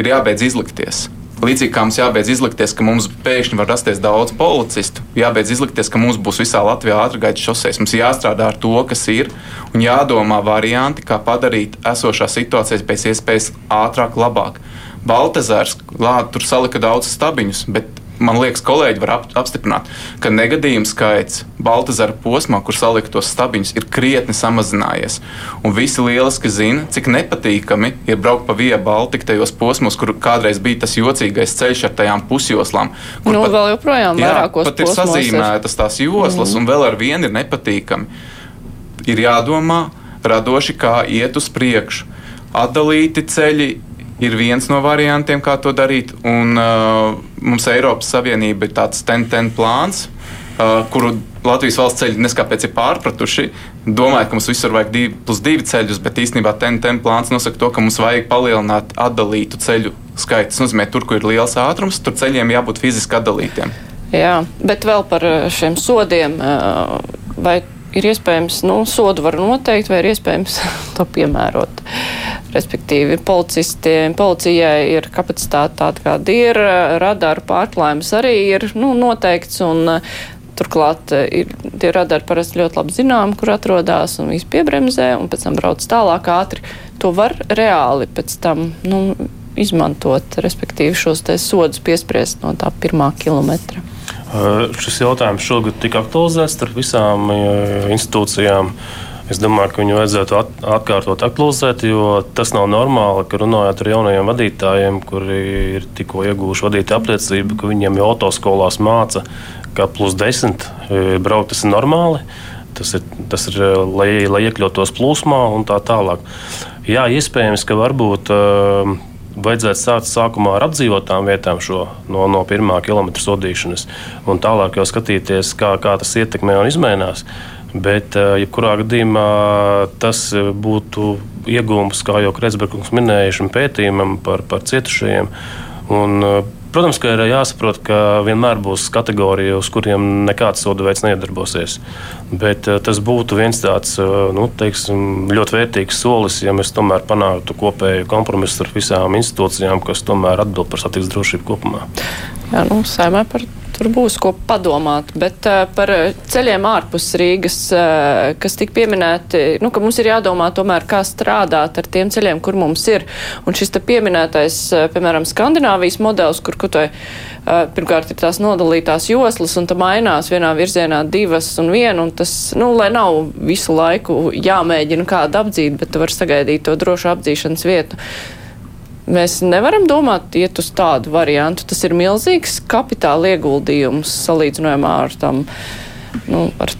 ir jābeidz izlikties. Līdzīgi kā mums jābeidz izlikties, ka mums pēkšņi var rasties daudz policistu, jābeidz izlikties, ka mums būs visā Latvijā ātrgaitas šoseis. Mums jāstrādā ar to, kas ir, un jādomā varianti, kā padarīt esošā situācijas pēc iespējas ātrāk, labāk. Baltazars, lā, tur salika daudz stabiņus, bet man liekas, kolēģi var ap, apstiprināt, ka negadījumu skaits Baltazara posmā, kur salika tos stabiņus, ir krietni samazinājies. Un visi lieliski zina, cik nepatīkami ir braukt pa Via Baltika tajos posmos, kur kādreiz bija tas jocīgais ceļš ar tajām pusjoslām. Nu, pat, vēl joprojām jā, pat ir sazīmētas tās joslas, mm. un vēl ar vienu ir nepatīkami. Ir jādomā radoši, kā iet uz priekšu. Atdalīti ceļi ir viens no variantiem, kā to darīt. Un, uh, mums Eiropas Savienība ir tāds ten-ten plāns, uh, kuru Latvijas valsts ceļi neskāpēc ir pārpratuši. Domāju, ka mums visur vajag divi plus divi ceļus, bet īstenībā ten-ten plāns nosaka to, ka mums vajag palielināt atdalītu ceļu skaitu. Tas nozīmē, tur, kur ir liels ātrums, tur ceļiem jābūt fiziski atdalītiem. Jā, bet vēl par uh, šiem sodiem. Uh, vai ir iespējams, nu, sodu var noteikt, vai ir iespējams to piemērot. Respektīvi, policijai ir kapacitāte tāda, kāda ir, radaru pārklājums arī ir nu, noteikts, un turklāt ir tie radari parasti ļoti labi zinām, kur atrodas, un viss piebremzē, un pēc tam brauc tālāk ātri. To var reāli pēc tam nu, izmantot, respektīvi šos sodus piespriest no tā pirmā kilometra. Šis jautājums šogad tika aktualizēts starp visām institūcijām. Es domāju, ka viņu vajadzētu atkārtot aktualizēt, jo tas nav normāli, ka runājot ar jaunajiem vadītājiem, kuri ir tikko iegūši vadītāju apliecību, ka viņiem jau autoskolās māca, ka plus desmit braukt tas ir normāli. Tas ir, tas ir lai, lai iekļautos plūsmā un tā tālāk. Jā, iespējams, ka varbūt. Uh, vajadzētu sākt sākumā ar apdzīvotām vietām šo no, no pirmā kilometra sodīšanas, un tālāk jau skatīties, kā, kā tas ietekmē un izmainās. Bet, eh, jebkurā gadījumā, tas būtu iegūms, kā jau Kreitsbergs minēja, šim pētījumam par, par cietušajiem. Un, eh, Protams, ka ir jāsaprot, ka vienmēr būs kategorija, uz kuriem nekāds soda veids neiedarbosies. Bet eh, tas būtu viens tāds eh, nu, teiksim, ļoti vērtīgs solis, ja mēs tomēr panāktu kopēju kompromisu ar visām institūcijām, kas tomēr atbild par satiksmes drošību kopumā. Jā, nu, sēmē par tur būs ko padomāt. Bet uh, par ceļiem ārpus Rīgas, uh, kas tika pieminēti, nu, ka mums ir jādomā tomēr, kā strādāt ar tiem ceļiem, kur mums ir. Un šis te pieminētais, piemēram, Skandināvijas modelis, kur kutai pirmkārt ir tās nodalītās joslas un tam mainās vienā virzienā divas un viena, un tas, nu, lai nav visu laiku jāmēģina kādu apdzīt, bet tu vari sagaidīt to drošu apdzīšanas vietu. Mēs nevaram domāt, iet uz tādu variantu. Tas ir milzīgs kapitāla ieguldījums salīdzinājumā ar tam, nu, ar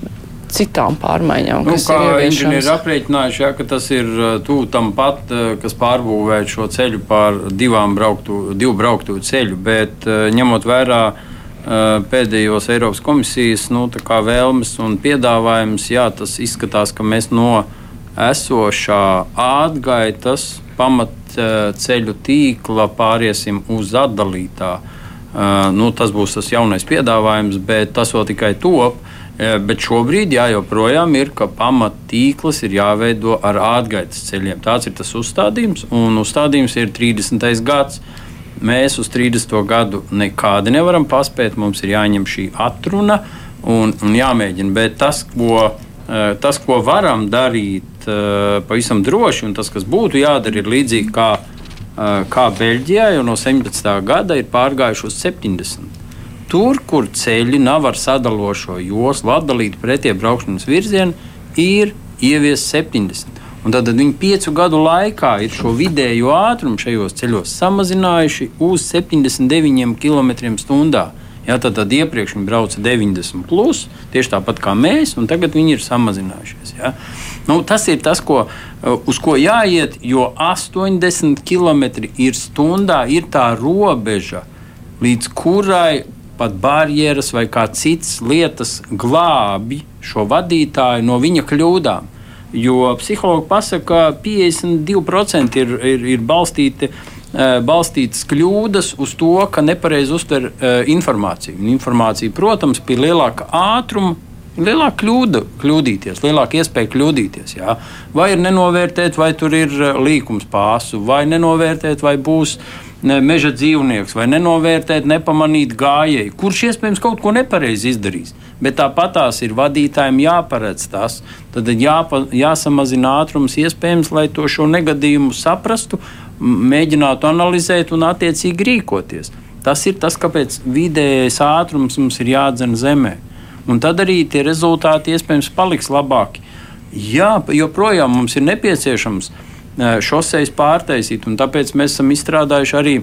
citām pārmaiņām. Nu, kā inženieri aprēķinājuši, ja, ka tas ir uh, tuvu tam pat, uh, kas pārbūvēt šo ceļu pār divām brauktu, divu brauktu ceļu, bet uh, ņemot vērā pēdējos Eiropas komisijas nu, vēlmes un piedāvājumus, jā, tas izskatās, ka mēs no esošā atgaitas pamat Eh, ceļu tīkla pāriesim uz atdalītā. Eh, nu, tas būs tas jaunais piedāvājums, bet tas vēl tikai top. Eh, bet šobrīd jā, joprojām ir, ka pamattīkls ir jāveido ar atgaitas ceļiem. Tāds ir tas uzstādījums, un uzstādījums ir 30. gads. Mēs uz 30. gadu nekādi nevaram paspēt. Mums ir jāņem šī atruna un, un jāmēģina. Bet tas, ko, tas, ko varam darīt, uh, pavisam droši, un tas, kas būtu jādara, ir līdzīgi kā, uh, kā Beļģijā, jo no 17. gada ir pārgājuši uz 70. Tur, kur ceļi nav ar sadalošo joslu atdalīti pretie braukšanas virzienu, ir ieviests 70. Un tad viņi piecu gadu laikā ir šo vidējo ātrumu šajos ceļos samazinājuši uz 79 km/h. Ja, tad, tad iepriekš viņi brauca 90, plus, tieši tāpat kā mēs, un tagad viņi ir samazinājušies. Ja. Nu, tas ir tas, ko, uh, uz ko jāiet, jo 80 km ir tā robeža, līdz kurai pat barjeras vai kā citas lietas glābi šo vadītāju no viņa kļūdām. Jo psihologi pasaka, ka 52% ir, ir, ir balstīti Eh, balstītas kļūdas uz to, ka nepareizi uztver uh, informāciju. Un informācija, protams, pie lielāka ātruma lielāka kļūda, kļūdīties, lielāka iespēja kļūdīties. Jā. Vai ir nenovērtēt, vai tur ir uh, līkums pāri, vai nenovērtēt, vai būs meža dzīvnieks, vai nenovērtēt, nepamanīt gājēju, kurš iespējams kaut ko nepareizi izdarīs. Bet tāpat tās ir vadītājiem jāparedz tas. Tad jāpa, jāsamazina ātrums, iespējams, lai to šo negadījumu saprastu, mēģinātu analizēt un attiecīgi rīkoties. Tas ir tas, kāpēc vidējais ātrums mums ir jādzen zemē. Un tad arī tie rezultāti iespējams paliks labāki. Jā, joprojām mums ir nepieciešams eh, šoseis pārtaisīt, un tāpēc mēs esam izstrādājuši arī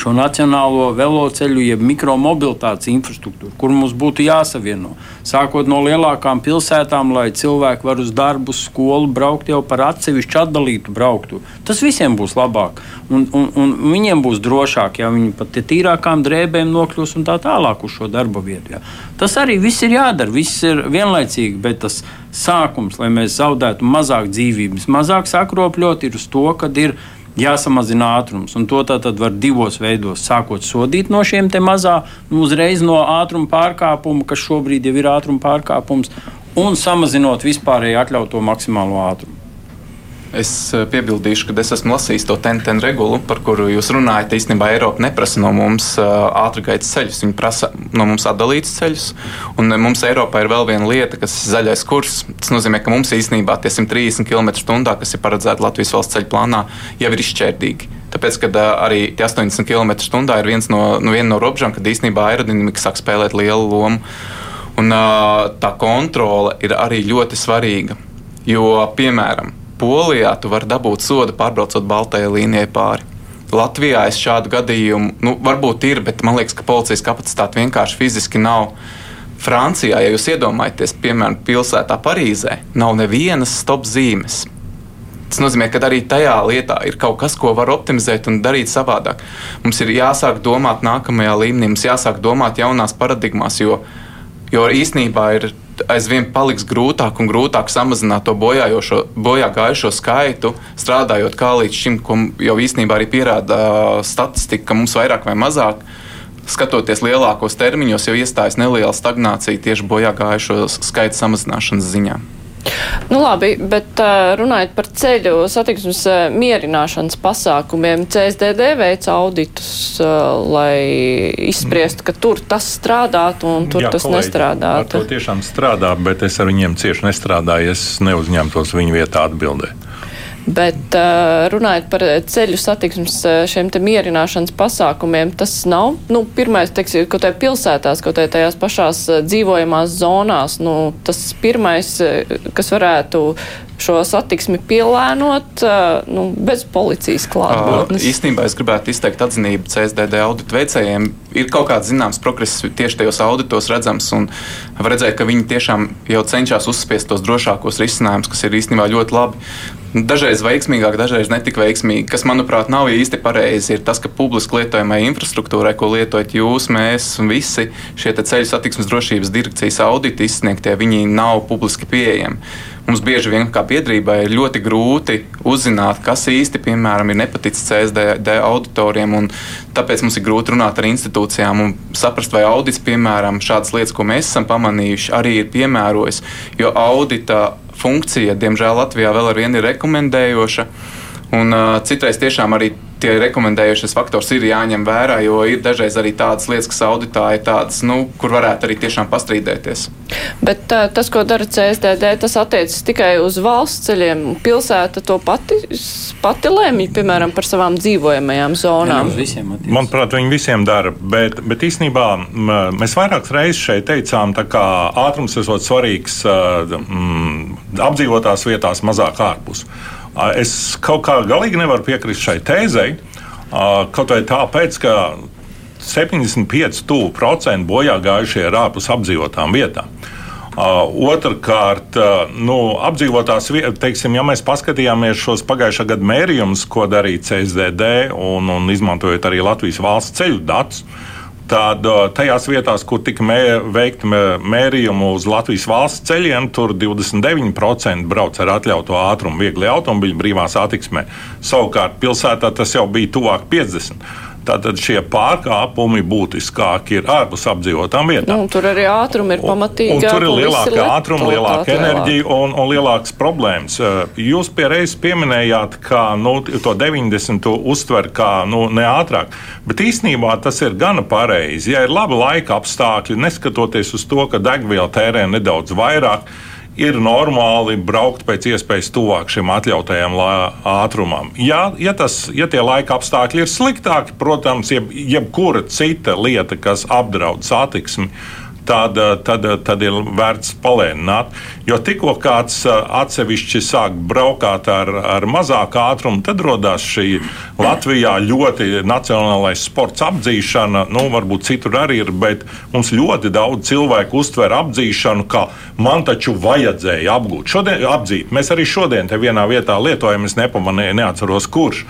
šo nacionālo veloceļu, jeb mikromobilitātes infrastruktūru, kur mums būtu jāsavieno. Sākot no lielākām pilsētām, lai cilvēki var uz darbu, skolu braukt jau par atsevišķu atdalītu brauktu. Tas visiem būs labāk, un, un, un viņiem būs drošāk, ja viņi pat tīrākām drēbēm nokļūs un tā tālāk uz šo darba vietu. Jā. Tas arī viss ir jādara, viss ir vienlaicīgi, bet tas sākums, lai mēs zaudētu mazāk dzīvības, mazāk sakropļot, ir uz to, kad ir ielikās jāsamazina ātrums. Un to tad var divos veidos. Sākot sodīt no šiem mazā, nu, uzreiz no ātruma pārkāpuma, kas šobrīd jau ir ātruma pārkāpums, un samazinot vispārēji atļautu maksimālo ātrumu. Es eh, piebildīšu, ka es esmu lasījis to TNT regulu, par kuru jūs runājat. Īstenībā Eiropa neprasa no mums eh, ātrgaitas ceļus, viņi prasa no mums atdalītus ceļus. Un eh, mums Eiropā ir vēl viena lieta, kas ir zaļais kurs. Tas nozīmē, ka mums īstenībā tie 130 km/h, kas ir paredzēti Latvijas valsts ceļu plānā, jau ir izšķērdīgi. Tāpēc, kad arī tie 80 km/h ir viens no, nu, viena no robežām, kad īstenībā aerodinamika sāk spēlēt lielu lomu. Un, tā kontrole ir arī ļoti svarīga. Jo, piemēram, Polijā tu vari dabūt sodu pārbraucot baltajai līnijai pāri. Latvijā es šādu gadījumu, nu, varbūt ir, bet man liekas, ka policijas kapacitāte vienkārši fiziski nav. Francijā, ja jūs iedomājaties, piemēram, pilsētā Parīzē, nav nevienas stop zīmes. Tas nozīmē, ka arī tajā lietā ir kaut kas, ko var optimizēt un darīt savādāk. Mums ir jāsāk domāt nākamajā līmenī, mums jāsāk domāt jaunās paradigmās, jo, jo īsnībā ir aizvien paliks grūtāk un grūtāk samazināt to bojā gājušo skaitu, strādājot kā līdz šim, ko jau īstenībā arī pierāda statistika, ka mums vairāk vai mazāk. Skatoties lielākos termiņos, jau iestājas neliela stagnācija tieši bojā gājušo skaitu samazināšanas ziņā. Nu, labi, bet runājot par ceļu satiksmes mierināšanas pasākumiem, CSDD veic auditus, lai izspriestu, ka tur tas strādātu un tur Jā, tas kolēģi, nestrādātu. Tas tiešām strādā, bet es ar viņiem cieši nestrādāju, es neuzņemtos viņu vietā atbildēt. Bet runājot par ceļu satiksmes šiem te mierināšanas pasākumiem, tas nav, nu, pirmais, teiksim, kaut vai pilsētās, kaut vai tajās pašās dzīvojamās zonās, nu, tas pirmais, kas varētu šo satiksmi pielēnot nu, bez policijas klātbūtnes? Īstenībā es gribētu izteikt atzinību CSDD auditu veicējiem. Ir kaut kāds zināms progress tieši tajos auditos redzams, un var redzēt, ka viņi tiešām jau cenšas uzspiest tos drošākos risinājumus, kas ir īstenībā ļoti labi. Dažreiz veiksmīgāk, dažreiz netik veiksmīgi. Kas, manuprāt, nav īsti pareizi, ir tas, ka publiski lietojamai infrastruktūrai, ko lietojat jūs, mēs visi šie ceļu satiksmes drošības direkcijas auditi izsniegtie, viņi nav publiski pieejami. Mums bieži vien kā biedrībai ir ļoti grūti uzzināt, kas īsti piemēram, ir nepaticis CSD auditoriem. Tāpēc mums ir grūti runāt ar institūcijām un saprast, vai audits, piemēram, šādas lietas, ko mēs esam pamanījuši, arī ir piemērojis. Jo audita funkcija, diemžēl, Latvijā vēl ar vienu ir rekomendējoša. Un, uh, citreiz tiešām arī tie rekomendējušies faktors ir jāņem vērā, jo ir dažreiz arī tādas lietas, kas auditā ir tādas, nu, kur varētu arī tiešām pastrīdēties. Bet tā, tas, ko dara CSDD, tas attiecas tikai uz valsts ceļiem. Pilsēta to pati, pati lēmj, piemēram, par savām dzīvojamajām zonām. Jā, Manuprāt, viņi visiem dara, bet, bet īstenībā mēs vairākas reizes šeit teicām, ka ātrums ir svarīgs mm, apdzīvotās vietās, mazāk ārpus. Es kaut kā galīgi nevaru piekrist šai tēzei, kaut vai tāpēc, ka 75% bojā gājušie ir ārpus apdzīvotām vietām. Otrakārt, nu, apdzīvotās vietas, teiksim, ja mēs paskatījāmies šos pagājušā gada mērījumus, ko darīja CSDD un, un izmantojot arī Latvijas valsts ceļu datus, uh, Tad tajās vietās, kur tika mē, veikta mērījuma uz Latvijas valsts ceļiem, tur 29% brauc ar atļautu ātrumu viegli automobīļu brīvā satiksmē. Savukārt pilsētā tas jau bija tuvāk 50%. Tātad šie pārkāpumi būtiskāki ir ārpus apdzīvotām vietām. Nu, tur arī ātrumi ir pamatīgi. Un, un tur ir lielāka ātruma, lielāka enerģija un, un lielākas problēmas. Jūs pierreiz pieminējāt, ka nu, to 90. uztver kā nu, neātrāk, bet īsnībā tas ir gana pareizi. Ja ir labi laika apstākļi, neskatoties uz to, ka degviela tērē nedaudz vairāk, ir normāli braukt pēc iespējas tuvāk šim atļautajam ātrumam. Ja, ja, tas, ja tie laika apstākļi ir sliktāki, protams, jeb, jebkura cita lieta, kas apdraud satiksmi, tad, tad, tad ir vērts palēnināt. Jo tikko kāds atsevišķi sāk braukāt ar, ar mazāku ātrumu, tad radās šī Latvijā ļoti nacionālais sports apdzīšana. Nu, varbūt citur arī ir, bet mums ļoti daudz cilvēku uztver apdzīšanu, ka man taču vajadzēja apgūt. Šodien, apdzīt. Mēs arī šodien te vienā vietā lietojam, es nepamanīju, neatceros kurš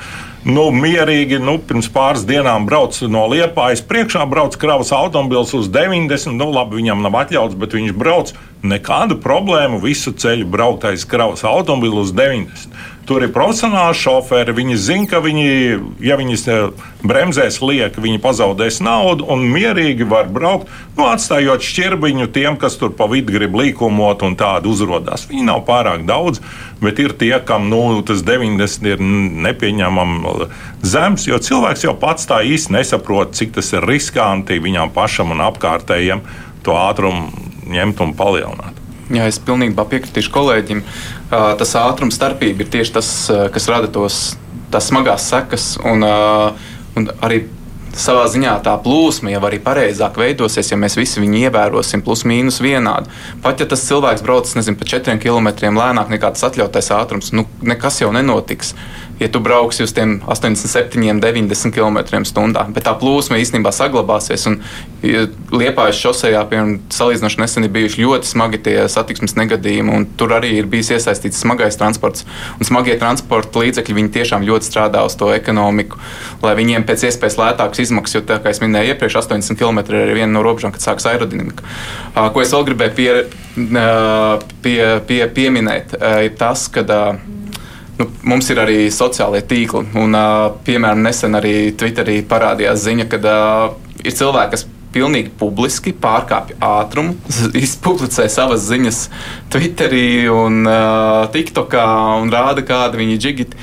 nu, mierīgi nu, pirms pāris dienām brauc no Liepājas. Priekšā brauc kravas automobils uz 90. Nu, labi, viņam nav atļauts, bet viņš brauc. Nekādu problēmu visu ceļu brauktais kravas automobilis uz 90. Tur ir profesionāli šoferi. Viņi zina, ka viņi, ja viņi bremzēs liek, viņi pazaudēs naudu un mierīgi var braukt, nu, atstājot šķirbiņu tiem, kas tur pa vidu grib līkumot un tādu uzrādās. Viņi nav pārāk daudz, bet ir tie, kam nu, tas 90 ir nepieņemami zems, jo cilvēks jau pats tā īsti nesaprot, cik tas ir riskanti viņam pašam un apkārtējiem to ātrumu ņemt un palielināt. Jā, es pilnībā piekritīšu kolēģim. Tas ātrums starpība ir tieši tas, kas rada tos smagās sekas. Un, un arī savā ziņā tā plūsma jau arī pareizāk veidosies, ja mēs visi viņu ievērosim, plus mīnus vienādi. Pat ja tas cilvēks brauc nezinu, pa 4 km lēnāk nekā tas atļautais ātrums, nu, nekas jau nenotiks ja tu brauksi uz tiem 87, 90 km/h. Bet tā plūsma īstenībā saglabāsies. Un ja Liepājas šosejā, piemēram, salīdzinoši nesen ir bijuši ļoti smagi tie satiksmes negadījumi, tur arī ir bijis iesaistīts smagais transports. Un smagie transporta līdzekļi tiešām ļoti strādā uz to ekonomiku, lai viņiem pēc iespējas lētākas izmaksas, jo, kā jau minēju, iepriekš 80 km ir viena no robežām, kad sākas aerodinamika. Ko es vēl gribēju pie, pie, pie, pieminēt, ir tas, ka Nu, mums ir arī sociālie tīkli. Un, piemēram, nesen arī Twitterī parādījās ziņa, ka ir cilvēki, kas pilnīgi publiski pārkāpj ātrumu, izpublicē savas ziņas Twitterī un uh, TikTokā un rāda, kāda viņi ir džigiti.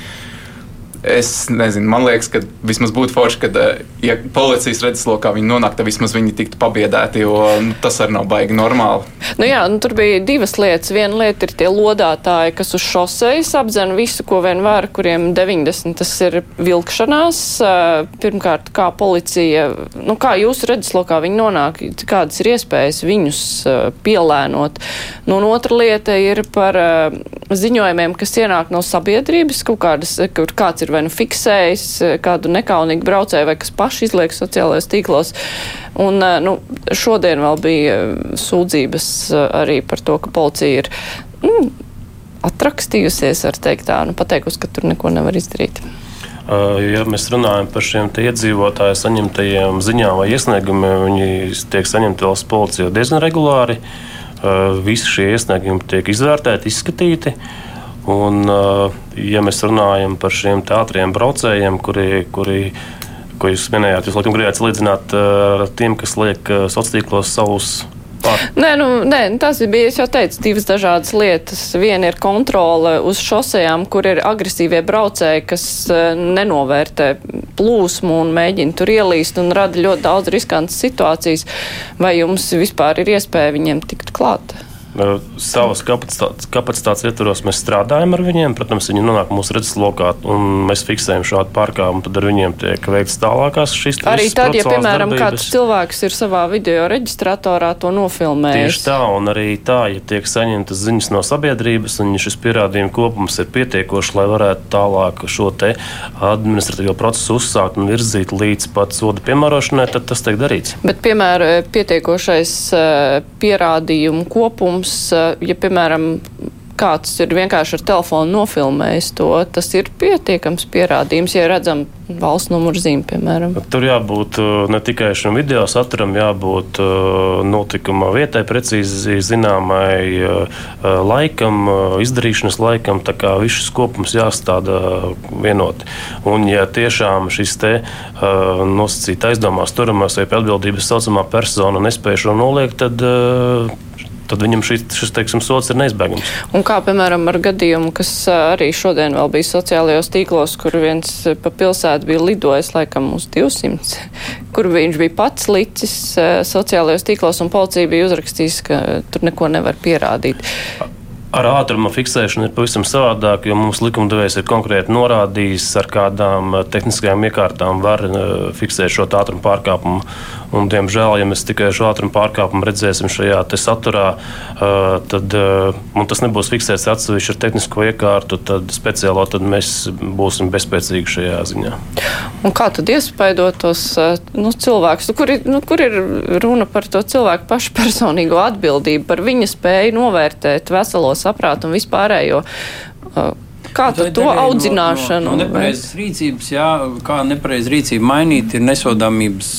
Es nezinu, man liekas, ka vismaz būtu forši, ka, eh, ja policijas redzeslokā viņi nonāk, tad vismaz viņi tiktu pabiedēti, jo nu, tas arī nav baigi normāli. Nu jā, nu, tur bija divas lietas. Viena lieta ir tie lodātāji, kas uz šosejas apdzen visu, ko vien var, kuriem 90 tas ir vilkšanās. Eh, pirmkārt, kā policija, nu kā jūsu redzeslokā viņi nonāk, kādas ir iespējas viņus eh, pielēnot. Nu, un otra lieta ir par ziņojumiem, kas ienāk no sabiedrības, kaut kādas, kur kāds ir ir vai nu fiksējis eh, kādu nekaunīgu braucēju, vai kas paši izliek sociālajos tīklos. Un, eh, nu, šodien vēl bija eh, sūdzības arī par to, ka policija ir nu, atrakstījusies ar teikt tā, nu, pateikusi, ka tur neko nevar izdarīt. Ja mēs runājam par šiem iedzīvotāju saņemtajiem ziņām vai iesniegumiem, viņi tiek saņemti valsts policijā diezgan regulāri. Visi šie iesniegumi tiek izvērtēti, izskatīti. Un, uh, ja mēs runājam par šiem teātriem braucējiem, kuri, kuri ko jūs minējāt, jūs laikam gribējāt salīdzināt uh, ar tiem, kas liek uh, sociālos tīklos savus Pār. Nē, nu, nē, tas ir bijis jau teicis divas dažādas lietas. Viena ir kontrole uz šosejām, kur ir agresīvie braucēji, kas nenovērtē plūsmu un mēģina tur ielīst un rada ļoti daudz riskantas situācijas. Vai jums vispār ir iespēja viņiem tikt klāt? Savas kapacitātes, kapacitātes ietvaros mēs strādājam ar viņiem. Protams, viņi nonāk mūsu redzeslokā un mēs fiksējam šādu pārkāpumu. Tad ar viņiem tiek veikts tālākās šīs lietas. Arī tad, ja, piemēram, darbības. kāds cilvēks ir savā video reģistratorā to nofilmējis. Tieši tā, un arī tā, ja tiek saņemtas ziņas no sabiedrības, un ja šis pierādījumu kopums ir pietiekošs, lai varētu tālāk šo administratīvo procesu uzsākt un virzīt līdz pat soda piemērošanai, tad tas tiek darīts. Bet, piemēram, pietiekošais eh, pierādījumu kopums jums, ja, piemēram, kāds ir vienkārši ar telefonu nofilmējis to, tas ir pietiekams pierādījums, ja redzam valsts numuru zīmi, piemēram. Tur jābūt uh, ne tikai šim video saturam, jābūt uh, notikuma vietai precīzi zināmai laikam, izdarīšanas laikam, tā kā viss kopums jāstāda vienoti. Un ja tiešām šis te nosacīt aizdomās turamās vai pie atbildības saucamā persona nespēja šo noliegt, tad tad viņam šis, šis teiksim, sots ir neizbēgams. Un kā piemēram ar gadījumu, kas arī šodien vēl bija sociālajos tīklos, kur viens pa pilsētu bija lidojis laikam uz 200, kur viņš bija pats licis sociālajos tīklos un policija bija uzrakstījis, ka tur neko nevar pierādīt. Ar ātruma fiksēšanu ir pavisam savādāk, jo mums likumdevējs ir konkrēti norādījis, ar kādām tehniskajām iekārtām var fiksēt šo ātruma pārkāpumu. Un, diemžēl, ja mēs tikai šo ātrumu pārkāpumu redzēsim šajā saturā, tad tas nebūs fiksēts atsevišķi ar tehnisko iekārtu, tad speciālo tad mēs būsim bezspēcīgi šajā ziņā. Un kā tad iespaidot tos nu, cilvēkus, nu, kur, ir, nu, kur ir runa par to cilvēku pašu personīgo atbildību, par viņa spēju novērtēt veselo saprātu un vispārējo? Kā tu to audzināšanu? No, no nepareizas rīcības, jā, kā nepareiza rīcība mainīt, ir nesodāmības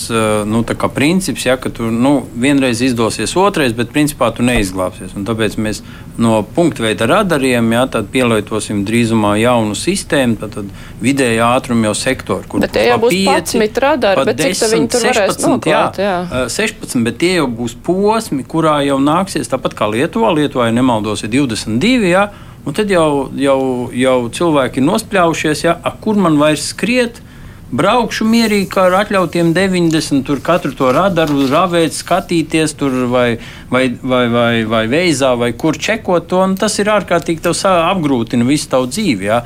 nu, princips, jā, ka tu nu, vienreiz izdosies, otrais, bet principā tu neizglābsies. Un tāpēc mēs no punktu veida radariem jā, pielietosim drīzumā jaunu sistēmu, tad, tad vidējā ātruma jau sektoru. Kur bet tie jau būs 11 radari, bet 10, cik viņi tur 16, varēs noklāt? Jā, jā. 16, bet tie jau būs posmi, kurā jau nāksies tāpat kā Lietuvā. Lietuvā, ja nemaldos, ir 22. Jā, Un tad jau, jau, jau cilvēki ir nospļaujušies, ja, a, kur man vairs skriet. Braukšu mierīgi, ar atļautiem 90, tur katru to radaru ravēt, skatīties, tur vai, vai, vai, vai, vai veizā, vai kur čekot to. Tas ir ārkārtīgi apgrūtina visu tavu dzīvi. Ja?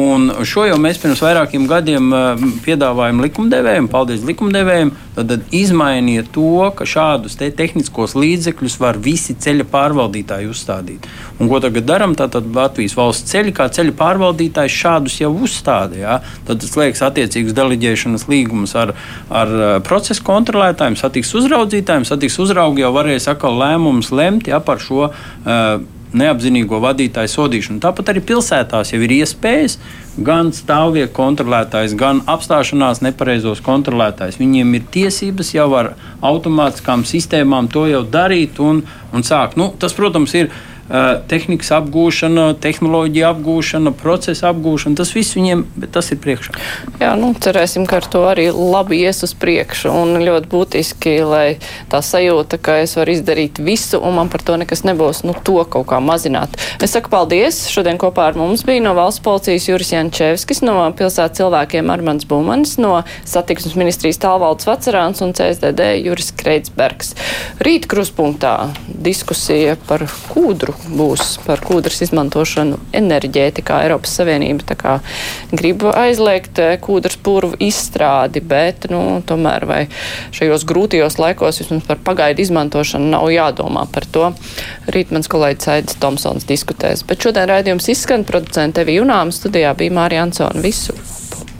Un šo jau mēs pirms vairākiem gadiem eh, piedāvājam likumdevējiem, paldies likumdevējiem. Tad, tad izmainiet to, ka šādus te tehniskos līdzekļus var visi ceļa pārvaldītāji uzstādīt. Un ko tagad darām? Tātad Latvijas valsts ceļi, kā ceļa pārvaldītājs šādus jau uzstāda. Ja? Tad liekas attiecīgus deleģēšanas līgumus ar, ar eh, procesu kontrolētājiem, satiks uzraudzītājiem, satiks uzraugi jau varēs atkal lēmumus lemt ja, par šo. Uh, neapzinīgo vadītāju sodīšanu. Tāpat arī pilsētās jau ir iespējas gan stāvvietu kontrolētājs, gan apstāšanās nepareizos kontrolētājs. Viņiem ir tiesības jau ar automātiskām sistēmām to jau darīt un, un sākt. Nu, tas, protams, ir tehnikas apgūšana, tehnoloģija apgūšana, procesa apgūšana. Tas viss viņiem, tas ir priekšā. Jā, nu, cerēsim, ka ar to arī labi ies uz priekšu. Un ļoti būtiski, lai tā sajūta, ka es varu izdarīt visu, un man par to nekas nebūs, nu, to kaut kā mazināt. Es saku paldies. Šodien kopā ar mums bija no valsts policijas Juris Jančevskis, no pilsētas cilvēkiem Armans Bumanis, no satiksmes ministrijas Tālvalds Vacerāns un CSDD Juris Kreitsbergs. Rīt kruspunktā diskusija par kūdru būs par kūdras izmantošanu enerģētikā. Eiropas Savienība kā, grib aizliegt eh, kūdras purvu izstrādi, bet nu, tomēr vai šajos grūtajos laikos vismaz par pagaidu izmantošanu nav jādomā par to. Rīt mans kolēģis Aidis Tomsons diskutēs. Bet šodien raidījums izskan producenta Evi Junām, studijā bija Mārija Ansona. Visu!